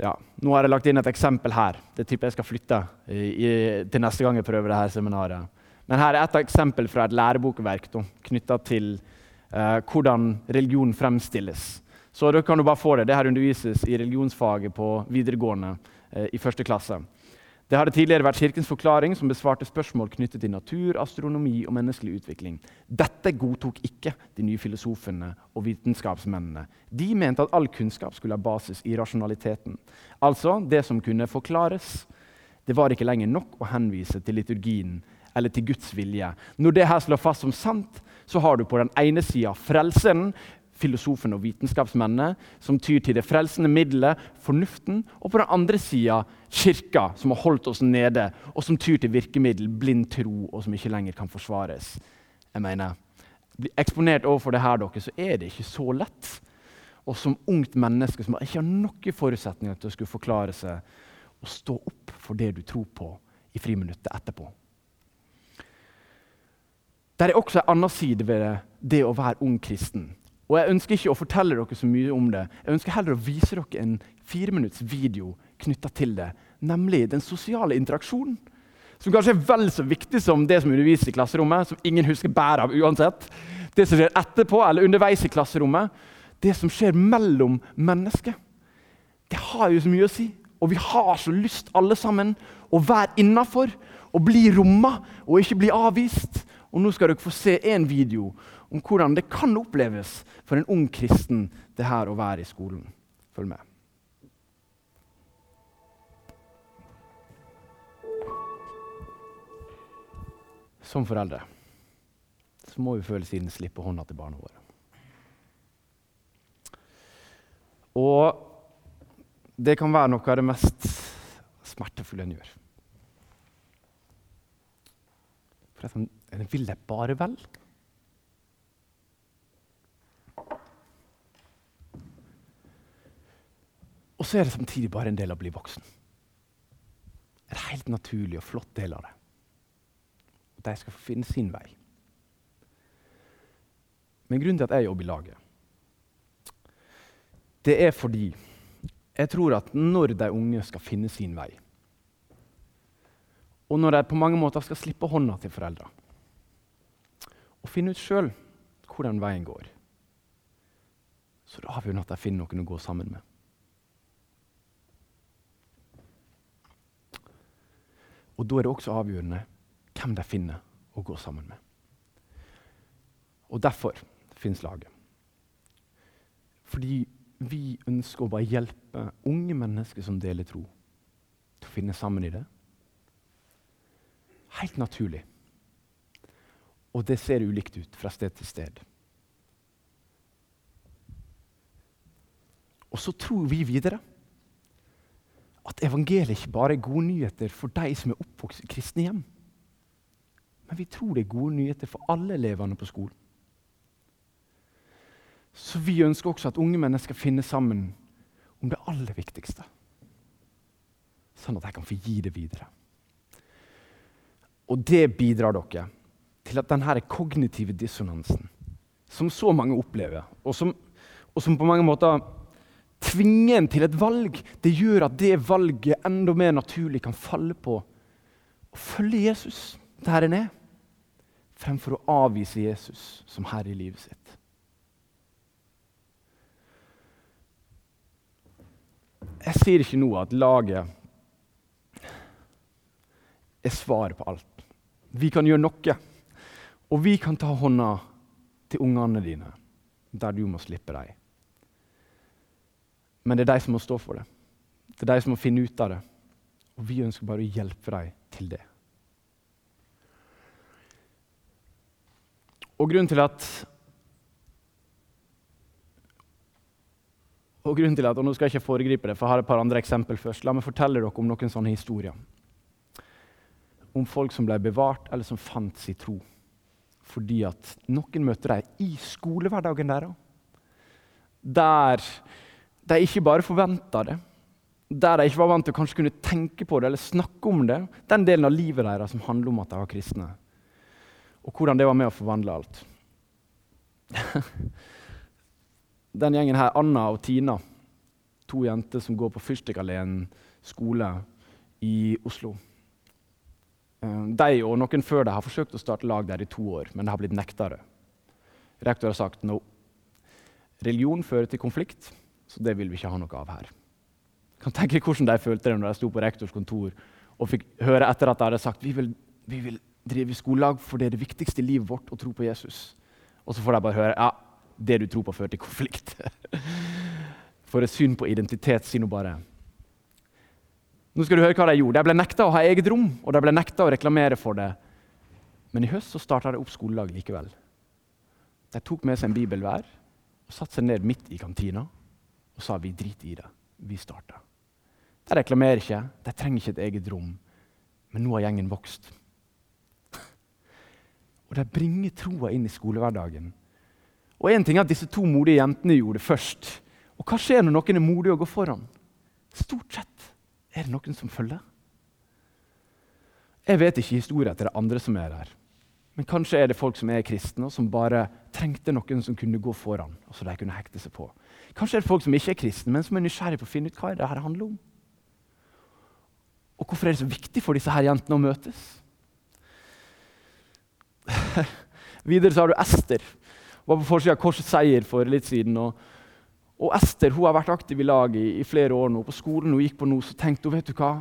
Ja, nå har jeg lagt inn et eksempel her. Det tipper jeg skal flytte i, i, til neste gang jeg prøver dette seminaret. Men her er et eksempel fra et lærebokverk knytta til eh, hvordan religion fremstilles. Så da kan du bare få det. Det her undervises i religionsfaget på videregående eh, i første klasse. Det hadde tidligere vært Kirkens forklaring som besvarte spørsmål knyttet til natur, astronomi og menneskelig utvikling. Dette godtok ikke de nye filosofene og vitenskapsmennene. De mente at all kunnskap skulle ha basis i rasjonaliteten. Altså det som kunne forklares. Det var ikke lenger nok å henvise til liturgien eller til Guds vilje. Når det her slår fast som sant, så har du på den ene sida frelseren, filosofene og vitenskapsmennene, som tyr til det frelsende middelet, fornuften, og på den andre sida kirka, som har holdt oss nede, og som tyr til virkemiddel, blind tro, og som ikke lenger kan forsvares. Jeg mener, blir eksponert overfor det her, dere, så er det ikke så lett. Og som ungt menneske som ikke har noen forutsetninger til å skulle forklare seg, å stå opp for det du tror på, i friminuttet etterpå. Det er også en annen side ved det, det å være ung kristen. Og Jeg ønsker ikke å fortelle dere så mye om det. Jeg ønsker heller å vise dere en fireminutts video knytta til det. Nemlig den sosiale interaksjonen. Som kanskje er vel så viktig som det som undervises i klasserommet. som ingen husker bæret av uansett. Det som skjer etterpå eller underveis i klasserommet. Det som skjer mellom mennesker. Det har jo så mye å si. Og vi har så lyst alle sammen å være innafor og bli romma og ikke bli avvist. Og nå skal dere få se en video om hvordan det kan oppleves for en ung kristen det her å være i skolen. Følg med. Som foreldre så må vi føle siden slippe hånda til barna våre. Og det kan være noe av det mest smertefulle en gjør. For en vil deg bare vel. Og så er det samtidig bare en del av å bli voksen. En helt naturlig og flott del av det. Og de skal få finne sin vei. Men grunnen til at jeg jobber i laget, det er fordi jeg tror at når de unge skal finne sin vei, og når de på mange måter skal slippe hånda til foreldra og finne ut sjøl hvordan veien går, så er vi jo at de finner noen å gå sammen med. Og da er det også avgjørende hvem de finner å gå sammen med. Og derfor fins laget. Fordi vi ønsker å bare hjelpe unge mennesker som deler tro, til å finne sammen i det. Helt naturlig. Og det ser ulikt ut fra sted til sted. Og så tror vi videre at evangeliet ikke bare er gode nyheter for de som er oppvokst i kristne hjem. Men vi tror det er gode nyheter for alle elevene på skolen. Så vi ønsker også at unge mennesker finner sammen om det aller viktigste. Sånn at de kan få gi det videre. Og det bidrar dere til at denne kognitive dissonansen, som så mange opplever, og som, og som på mange måter tvinge en til et valg, det gjør at det valget enda mer naturlig kan falle på å følge Jesus der en er, fremfor å avvise Jesus som herre i livet sitt. Jeg sier ikke nå at laget er svaret på alt. Vi kan gjøre noe, og vi kan ta hånda til ungene dine der du må slippe dem. Men det er de som må stå for det. Det er de som må finne ut av det. Og vi ønsker bare å hjelpe dem til det. Og grunnen til at og grunnen til at, og Nå skal jeg ikke foregripe det, for jeg har et par andre eksempel først. La meg fortelle dere om noen sånne historier. Om folk som ble bevart, eller som fant sin tro. Fordi at noen møtte dem i skolehverdagen deres. Der de ikke bare forventa det, der de ikke var vant til å kanskje kunne tenke på det eller snakke om det. Den delen av livet deres som handler om at de var kristne. Og hvordan det var med å forvandle alt. Den gjengen her, Anna og Tina, to jenter som går på Fyrstikkalleen skole i Oslo. Eh, de og noen før de har forsøkt å starte lag der i to år, men det har blitt nekta det. Rektor har sagt no. Religion fører til konflikt, så det vil vi ikke ha noe av her. Jeg kan tenke hvordan de følte det når de sto på rektors kontor og fikk høre etter at de hadde sagt vi vil, vi vil drive skolelag for det er det viktigste i livet vårt å tro på Jesus. Og så får de bare høre ja, det du tror på, fører til konflikt. For et syn på identitet, si nå bare. Nå skal du høre hva De gjorde. De ble nekta å ha eget rom, og de ble nekta å reklamere for det. Men i høst så starta de opp skolelag likevel. De tok med seg en bibel hver og satte seg ned midt i kantina og sa vi drit i det. Vi starta. De reklamerer ikke, de trenger ikke et eget rom. Men nå har gjengen vokst. Og de bringer troa inn i skolehverdagen. Og en ting er at disse to modige jentene gjorde det først. Og hva skjer når noen er modige og går foran? Stort sett er det noen som følger. Jeg vet ikke historien til det andre som er der. Men kanskje er det folk som er kristne, og som bare trengte noen som kunne gå foran. og så de kunne hekte seg på. Kanskje er det folk som ikke er kristne, men som er nysgjerrige på å finne ut hva det her handler om. Og hvorfor er det så viktig for disse her jentene å møtes? Videre så har du Ester. Hun var på forsida av Korsets Seier for litt siden. og og Ester hun har vært aktiv i laget i, i, flere år nå. På skolen hun gikk på nå, så tenkte hun vet du hva?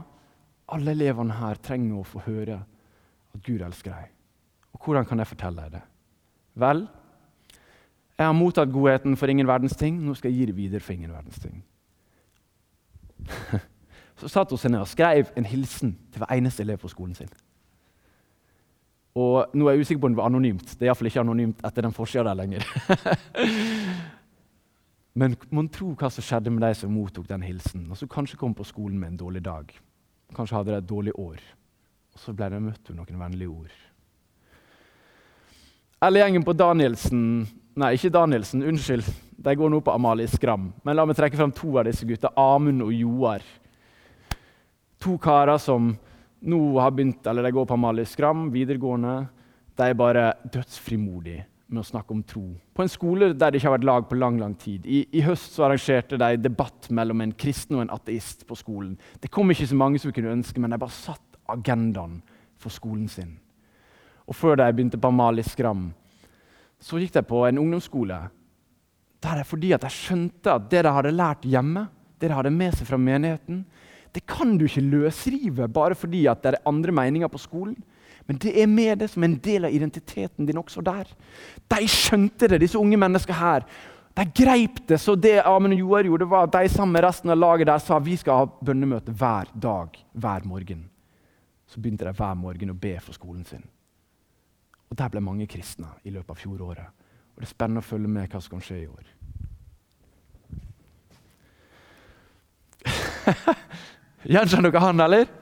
Alle elevene her trenger å få høre at Gud elsker dem. Og hvordan kan jeg fortelle deg det? Vel, jeg har mottatt godheten for ingen verdens ting. Nå skal jeg gi det videre for ingen verdens ting. så satt hun seg ned og skrev en hilsen til hver eneste elev på skolen sin. Og nå er jeg usikker på om det var anonymt. Det er iallfall ikke anonymt etter den forsida der lenger. Men mon tro hva som skjedde med de som mottok den hilsen, og som kanskje kom på skolen med en dårlig dag. Kanskje hadde de et dårlig år. Og så ble de møtt med noen vennlige ord. Eller gjengen på Danielsen Nei, ikke Danielsen. Unnskyld. De går nå på Amalie Skram. Men la meg trekke frem to av disse gutta. Amund og Joar. To karer som nå har begynt, eller de går på Amalie Skram, videregående. De er bare dødsfrimodige med å snakke om tro. På en skole der det ikke har vært lag på lang lang tid. I, i høst arrangerte de debatt mellom en kristen og en ateist på skolen. Det kom ikke så mange som kunne ønske, men de bare satt agendaen for skolen sin. Og før de begynte på Amalie Skram, så gikk de på en ungdomsskole der er fordi de skjønte at det de hadde lært hjemme, det de hadde med seg fra menigheten, det kan du ikke løsrive bare fordi det er andre meninger på skolen. Men det er med det som en del av identiteten din også der. De skjønte det, disse unge menneskene her. De greip det. Så det Amund og Joar gjorde, var at de sammen med resten av laget der sa vi skal ha bønnemøte hver dag, hver morgen. Så begynte de hver morgen å be for skolen sin. Og Der ble mange kristne i løpet av fjoråret. Og Det er spennende å følge med hva som kan skje i år. Gjenkjenner dere han, eller?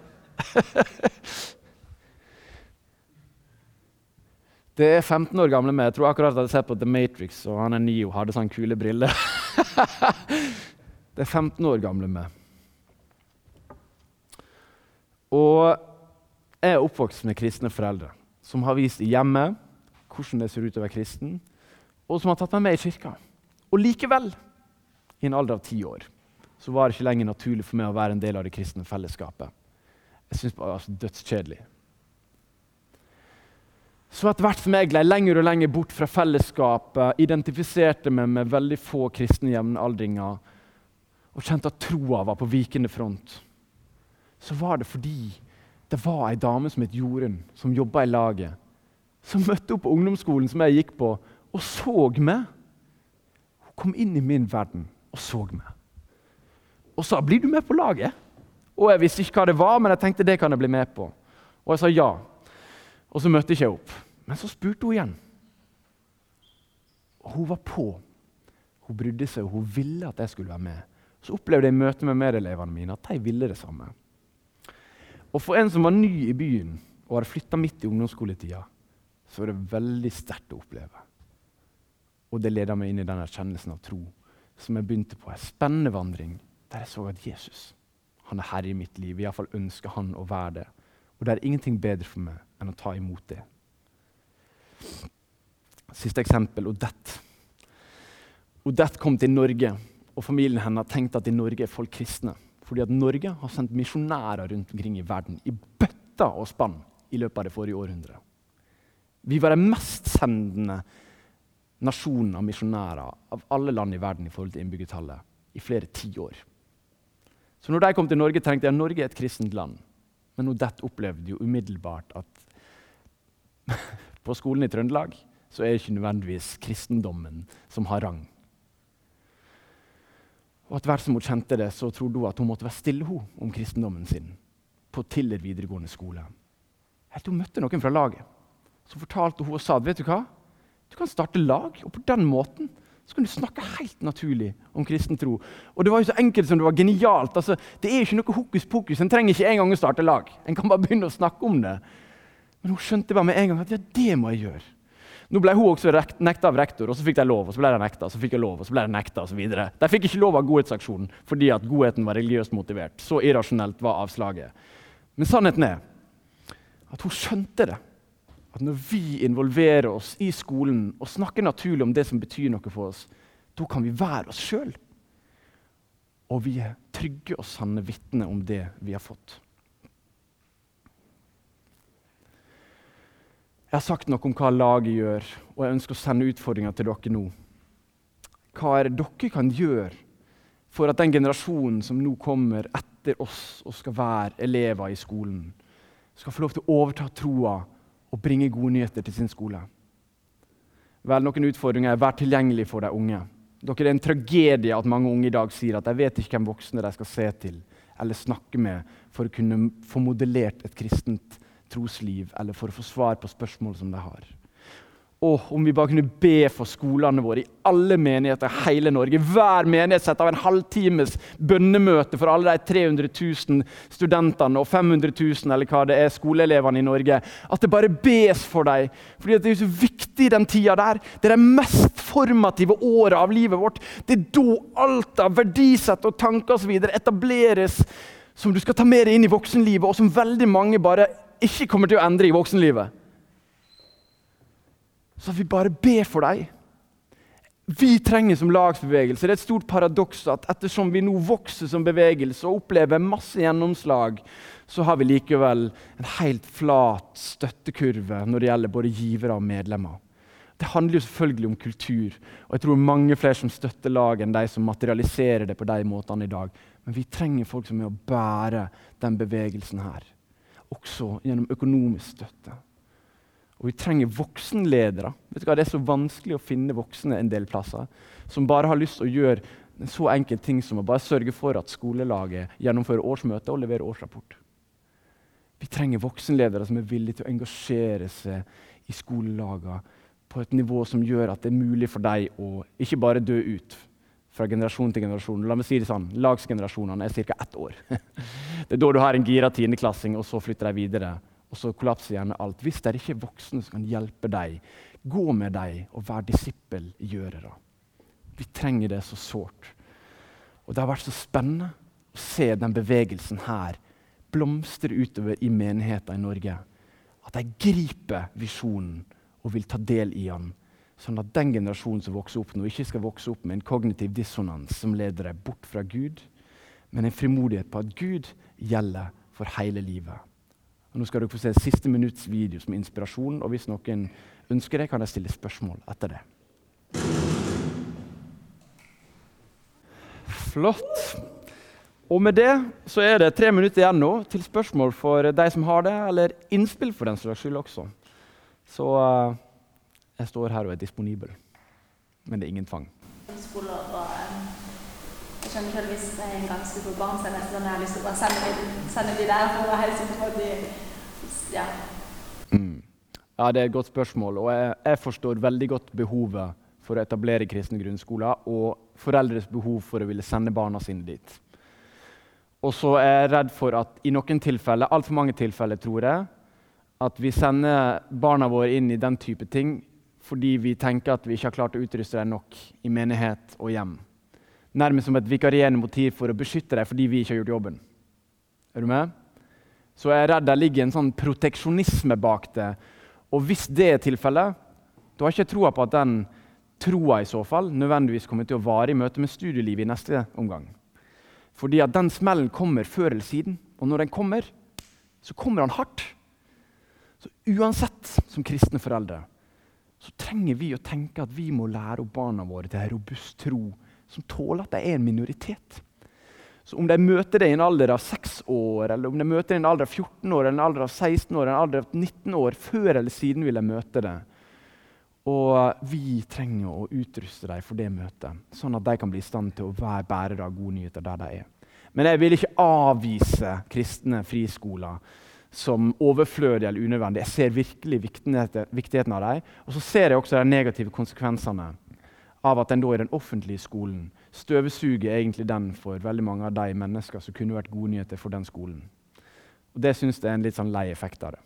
Det er 15 år gamle meg. Jeg tror akkurat jeg hadde sett på The Matrix, og han er Nio hadde sånne kule briller. det er 15 år gamle meg. Og jeg er oppvokst med kristne foreldre som har vist i hjemmet hvordan det ser ut å være kristen, og som har tatt meg med i kirka. Og likevel, i en alder av ti år, så var det ikke lenger naturlig for meg å være en del av det kristne fellesskapet. Jeg syntes det var altså dødskjedelig. Så etter hvert som jeg gled lenger og lenger bort fra fellesskapet, identifiserte meg med veldig få kristne jevnaldringer og kjente at troa var på vikende front, så var det fordi det var ei dame som het Jorunn, som jobba i laget, som møtte opp på ungdomsskolen som jeg gikk på, og så meg. Hun kom inn i min verden og så meg. og sa 'Blir du med på laget?' Og Jeg visste ikke hva det var, men jeg tenkte det kan jeg bli med på. Og jeg sa ja. Og så møtte ikke jeg opp. Men så spurte hun igjen. Og hun var på. Hun brydde seg, og hun ville at jeg skulle være med. Så opplevde jeg i møte med medelevene mine at de ville det samme. Og For en som var ny i byen og hadde flytta midt i ungdomsskoletida, så er det veldig sterkt å oppleve. Og det leder meg inn i den erkjennelsen av tro som jeg begynte på. En spennende vandring der jeg så at Jesus han er herre i mitt liv. Iallfall ønsker han å være det. Og det er ingenting bedre for meg enn å ta imot det. Siste eksempel Odette. Odette kom til Norge, og familien hennes tenkte at i Norge er folk kristne. Fordi at Norge har sendt misjonærer rundt omkring i verden i bøtter og spann i løpet av det forrige århundret. Vi var den mestsendende nasjonen av misjonærer av alle land i verden i forhold til innbyggertallet i flere tiår. Så når de kom til Norge, tenkte jeg at Norge er et kristent land. Men Odette opplevde jo umiddelbart at på skolen i Trøndelag så er ikke nødvendigvis kristendommen som har rang. Og Etter hvert som hun kjente det, så trodde hun at hun måtte være stille hun, om kristendommen sin på Tiller videregående skole. Helt til hun møtte noen fra laget. Så fortalte hun og sa vet du hva? Du kan starte lag, og på den måten så kan du snakke helt naturlig om kristen tro. Og det var jo så enkelt som det var genialt. Altså, det er ikke noe hokus pokus. En trenger ikke engang å starte lag. En kan bare begynne å snakke om det. Men hun skjønte bare med en gang at ja, det må jeg gjøre. Nå ble hun også nekta av rektor, og så fikk de lov. og så ble de nekta, så fikk jeg lov, og så ble de nekta, videre. De fikk ikke lov av godhetsaksjonen fordi at godheten var religiøst motivert. Så irrasjonelt var avslaget. Men sannheten er at hun skjønte det. At når vi involverer oss i skolen og snakker naturlig om det som betyr noe for oss, da kan vi være oss sjøl. Og vi er trygge og sanne vitner om det vi har fått. Jeg har sagt noe om hva laget gjør, og jeg ønsker å sende utfordringer til dere nå. Hva er det dere kan gjøre for at den generasjonen som nå kommer etter oss og skal være elever i skolen, skal få lov til å overta troa og bringe gode nyheter til sin skole? Vel, noen utfordringer er vær tilgjengelig for de unge. Dere, er en tragedie at mange unge i dag sier at de vet ikke hvem voksne de skal se til eller snakke med for å kunne få modellert et kristent trosliv, eller for å få svar på spørsmål som de har. Og om vi bare kunne be for skolene våre i alle menigheter i hele Norge. Hver menighet setter av en halvtimes bønnemøte for alle de 300 000 studentene og 500 000 eller hva det er, skoleelevene i Norge. At det bare bes for dem. Fordi det er så viktig den tida der. Det er det mest formative året av livet vårt. Det er da alt av verdisett og tanker osv. etableres som du skal ta med deg inn i voksenlivet, og som veldig mange bare ikke kommer til å endre i voksenlivet. Så vi bare ber for dem. Vi trenger som lagsbevegelse. Det er et stort paradoks at ettersom vi nå vokser som bevegelse og opplever masse gjennomslag, så har vi likevel en helt flat støttekurve når det gjelder både givere og medlemmer. Det handler jo selvfølgelig om kultur, og jeg tror mange flere som støtter lag enn de som materialiserer det på de måtene i dag. Men vi trenger folk som er å bære den bevegelsen her også gjennom økonomisk støtte. Og vi trenger voksenledere. Vet du hva? Det er så vanskelig å finne voksne en del plasser som bare har lyst til å gjøre en så enkel ting som å bare sørge for at skolelaget gjennomfører årsmøte og leverer årsrapport. Vi trenger voksenledere som er villige til å engasjere seg i skolelagene på et nivå som gjør at det er mulig for deg å ikke bare dø ut, fra generasjon til generasjon. La meg si det sånn, Lagsgenerasjonene er ca. ett år. det er da du har en gira tiendeklassing, og så flytter de videre. Og så kollapser gjerne alt. Hvis det er ikke er voksne som kan hjelpe deg, gå med deg og vær disippelgjørere. Vi trenger det så sårt. Og det har vært så spennende å se den bevegelsen her blomstre utover i menigheter i Norge. At de griper visjonen og vil ta del i den Sånn at den generasjonen som vokser opp nå, ikke skal vokse opp med en kognitiv dissonans som leder deg bort fra Gud, men en frimodighet på at Gud gjelder for hele livet. Og nå skal dere få se siste minutts video som inspirasjon, og hvis noen ønsker det, kan jeg stille spørsmål etter det. Flott. Og med det så er det tre minutter igjen nå til spørsmål for de som har det, eller innspill for den slags skyld også. Så uh, jeg står her og er disponibel. Men det er ingen tvang. Skole og, og skjønner selv hvis jeg en gang skulle få barn, så er det nesten sånn jeg har lyst til å bare sende, de- sende de der for å være helt sikker på at de Ja. Mm. Ja, Det er et godt spørsmål. og jeg, jeg forstår veldig godt behovet for å etablere kristne grunnskoler og foreldres behov for å ville sende barna sine dit. Og så er jeg redd for at i noen tilfeller, altfor mange tilfeller, tror jeg, at vi sender barna våre inn i den type ting fordi vi tenker at vi ikke har klart å utruste dem nok i menighet og hjem. Nærmest som et vikarierende motiv for å beskytte dem fordi vi ikke har gjort jobben. Er du med? Så jeg er redd det ligger en sånn proteksjonisme bak det. Og hvis det er tilfellet, da har jeg ikke troa på at den troa i så fall nødvendigvis kommer til å vare i møte med studielivet i neste omgang. Fordi at den smellen kommer før eller siden. Og når den kommer, så kommer den hardt. Så uansett, som kristne foreldre, så trenger vi å tenke at vi må lære opp barna våre til en robust tro som tåler at de er en minoritet. Så om de møter det i en alder av 6 år, eller om de møter det i en alder av 14 år, eller en alder av 16 år, eller en alder av 19 år, før eller siden vil de møte det. Og vi trenger å utruste dem for det møtet, sånn at de kan bli i stand til å være bærere av gode nyheter der de er. Men jeg vil ikke avvise kristne friskoler som overflødige eller unødvendige. Jeg ser virkelig viktigheten av dem. Og så ser jeg også de negative konsekvensene av at en da i den offentlige skolen støvsuger egentlig den for veldig mange av de mennesker som kunne vært gode nyheter for den skolen. Og Det syns jeg er en litt sånn lei effekt av det.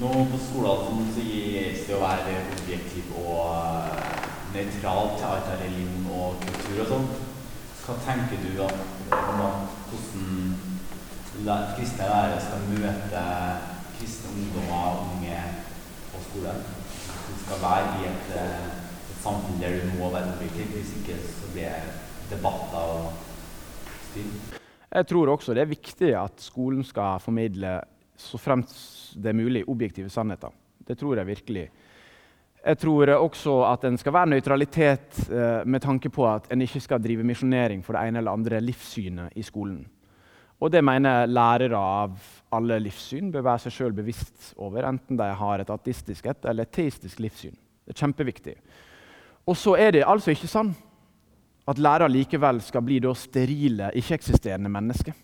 Nå på skolen så gis det å være objektiv og uh, nøytral til alt av religion og kultur og sånn. Hva tenker du om hvordan kristne lærere skal møte kristne ungdommer og unge på skolen? Du skal være i et, et, samfunn der du må være objektiv, hvis ikke så blir det debatter og styr. Jeg tror også det er viktig at skolen skal formidle så fremt det er mulig, objektive sannheter. Det tror jeg virkelig. Jeg tror også at en skal være nøytralitet eh, med tanke på at en ikke skal drive misjonering for det ene eller andre livssynet i skolen. Og det mener lærere av alle livssyn bør være seg sjøl bevisst over, enten de har et ateistisk et eller et teistisk livssyn. Det er kjempeviktig. Og så er det altså ikke sånn at lærere likevel skal bli sterile, ikke-eksisterende mennesker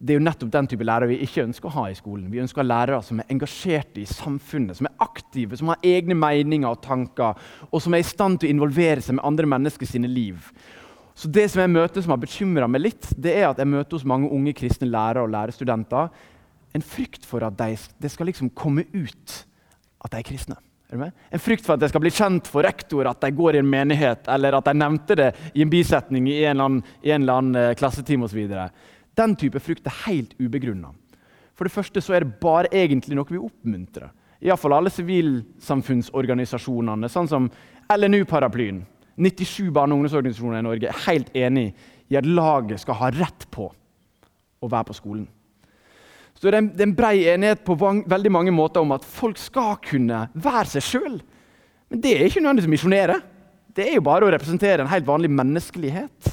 det er jo nettopp den type lærere vi ikke ønsker å ha i skolen. Vi ønsker lærere som er engasjerte i samfunnet, som er aktive, som har egne meninger og tanker, og som er i stand til å involvere seg med andre mennesker sine liv. Så Det som jeg møter som har bekymra meg litt, det er at jeg møter hos mange unge kristne lærere og lærerstudenter en frykt for at de, det skal liksom komme ut at de er kristne. Er en frykt for at det skal bli kjent for rektor at de går i en menighet, eller at de nevnte det i en bisetning i en eller annen, en eller annen eh, klassetime osv. Den type frykt er helt ubegrunna. For det første så er det bare egentlig noe vi oppmuntrer. Iallfall alle sivilsamfunnsorganisasjonene, sånn som LNU-paraplyen. 97 barne- og ungdomsorganisasjoner i Norge er helt enig i at laget skal ha rett på å være på skolen. Så det er en, det er en brei enighet på veldig mange måter om at folk skal kunne være seg sjøl. Men det er ikke nødvendigvis å misjonere. Det er jo bare å representere en helt vanlig menneskelighet.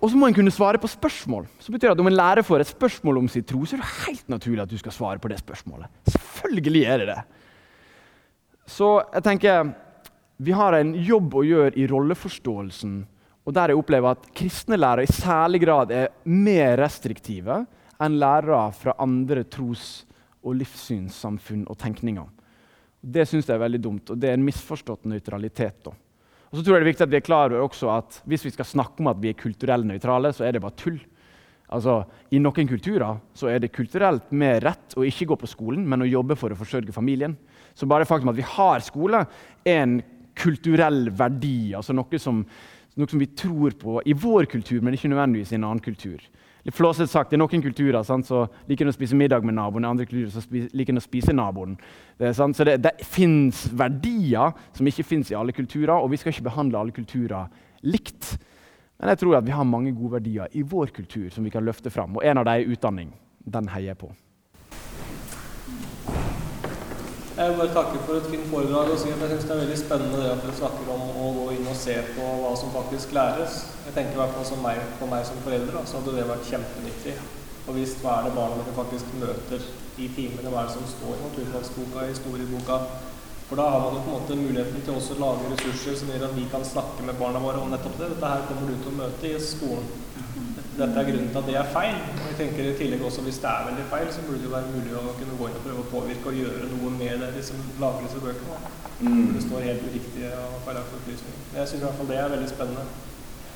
Og så må en kunne svare på spørsmål. Så betyr at Om en lærer får et spørsmål om sin tro, så er det helt naturlig at du skal svare på det spørsmålet. Selvfølgelig er det det. Så jeg tenker vi har en jobb å gjøre i rolleforståelsen. Og der jeg opplever at kristne lærere i særlig grad er mer restriktive enn lærere fra andre tros- og livssynssamfunn og tenkninger. Det syns jeg er veldig dumt, og det er en misforstått nøytralitet. da. Og så tror jeg det er viktig at vi er klar over også at Hvis vi skal snakke om at vi er kulturelt nøytrale, så er det bare tull. Altså, I noen kulturer så er det kulturelt mer rett å ikke gå på skolen, men å jobbe for å forsørge familien. Så bare faktum at vi har skole, er en kulturell verdi. altså noe som, noe som vi tror på i vår kultur, men ikke nødvendigvis i en annen kultur. Litt flåsete sagt, er noen kulturer sant, så liker en å spise middag med naboen, i andre kulturer så liker en å spise naboen. Det, så det, det fins verdier som ikke fins i alle kulturer, og vi skal ikke behandle alle kulturer likt. Men jeg tror at vi har mange gode verdier i vår kultur som vi kan løfte fram. Og en av dem er utdanning. Den heier jeg på. Jeg vil bare takke for et fint foredrag og si at jeg syns det er veldig spennende det at dere snakker om å gå inn og se på hva som faktisk læres. Jeg tenker i hvert fall som meg, på meg som forelder så hadde det vært kjempenyttig. Og visst hva er det barna dere faktisk møter i timene, hva er det som står i naturfagsboka, i historieboka, For da har man jo på en måte muligheten til også å lage ressurser som gjør at vi kan snakke med barna våre om nettopp det. Dette her kommer du til å møte i skolen. Dette er grunnen til at det er feil. Og jeg tenker i tillegg også Hvis det er veldig feil, så burde det jo være mulig å kunne gå inn og prøve å påvirke og gjøre noe med det de som lager disse bøkene. Mm. Det står helt uriktige og feilaktige opplysninger. Jeg syns i hvert fall det er veldig spennende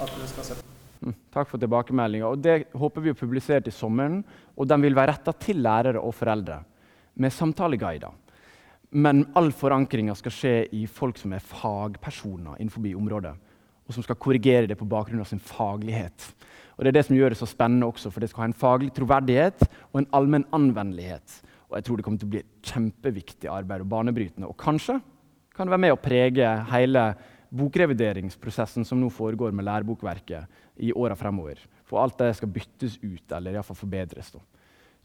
at dere skal se på. Mm, takk for tilbakemeldinga. Det håper vi å publisere til sommeren. Og den vil være retta til lærere og foreldre med samtaleguider. Men all forankringa skal skje i folk som er fagpersoner innenfor området. Og som skal korrigere det på bakgrunn av sin faglighet. Og Det er det som gjør det så spennende også, for det skal ha en faglig troverdighet og en allmenn anvendelighet. Og jeg tror det kommer til å bli et kjempeviktig arbeid og banebrytende. Og kanskje kan det være med å prege hele bokrevideringsprosessen som nå foregår med lærebokverket i åra fremover. For alt det skal byttes ut, eller iallfall forbedres. Da.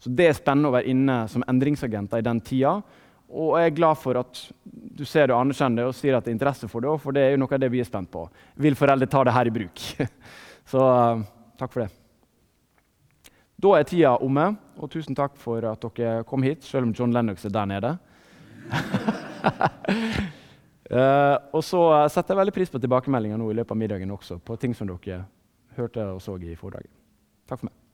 Så det er spennende å være inne som endringsagenter i den tida. Og jeg er glad for at du ser og anerkjenner det og sier at det er interesse for det. For det er jo noe av det vi er spent på. Vil foreldre ta det her i bruk? Så takk for det. Da er tida omme, og tusen takk for at dere kom hit, selv om John Lennox er der nede. uh, og så setter jeg veldig pris på tilbakemeldinger nå i løpet av middagen også, på ting som dere hørte og så i foredraget. Takk for meg.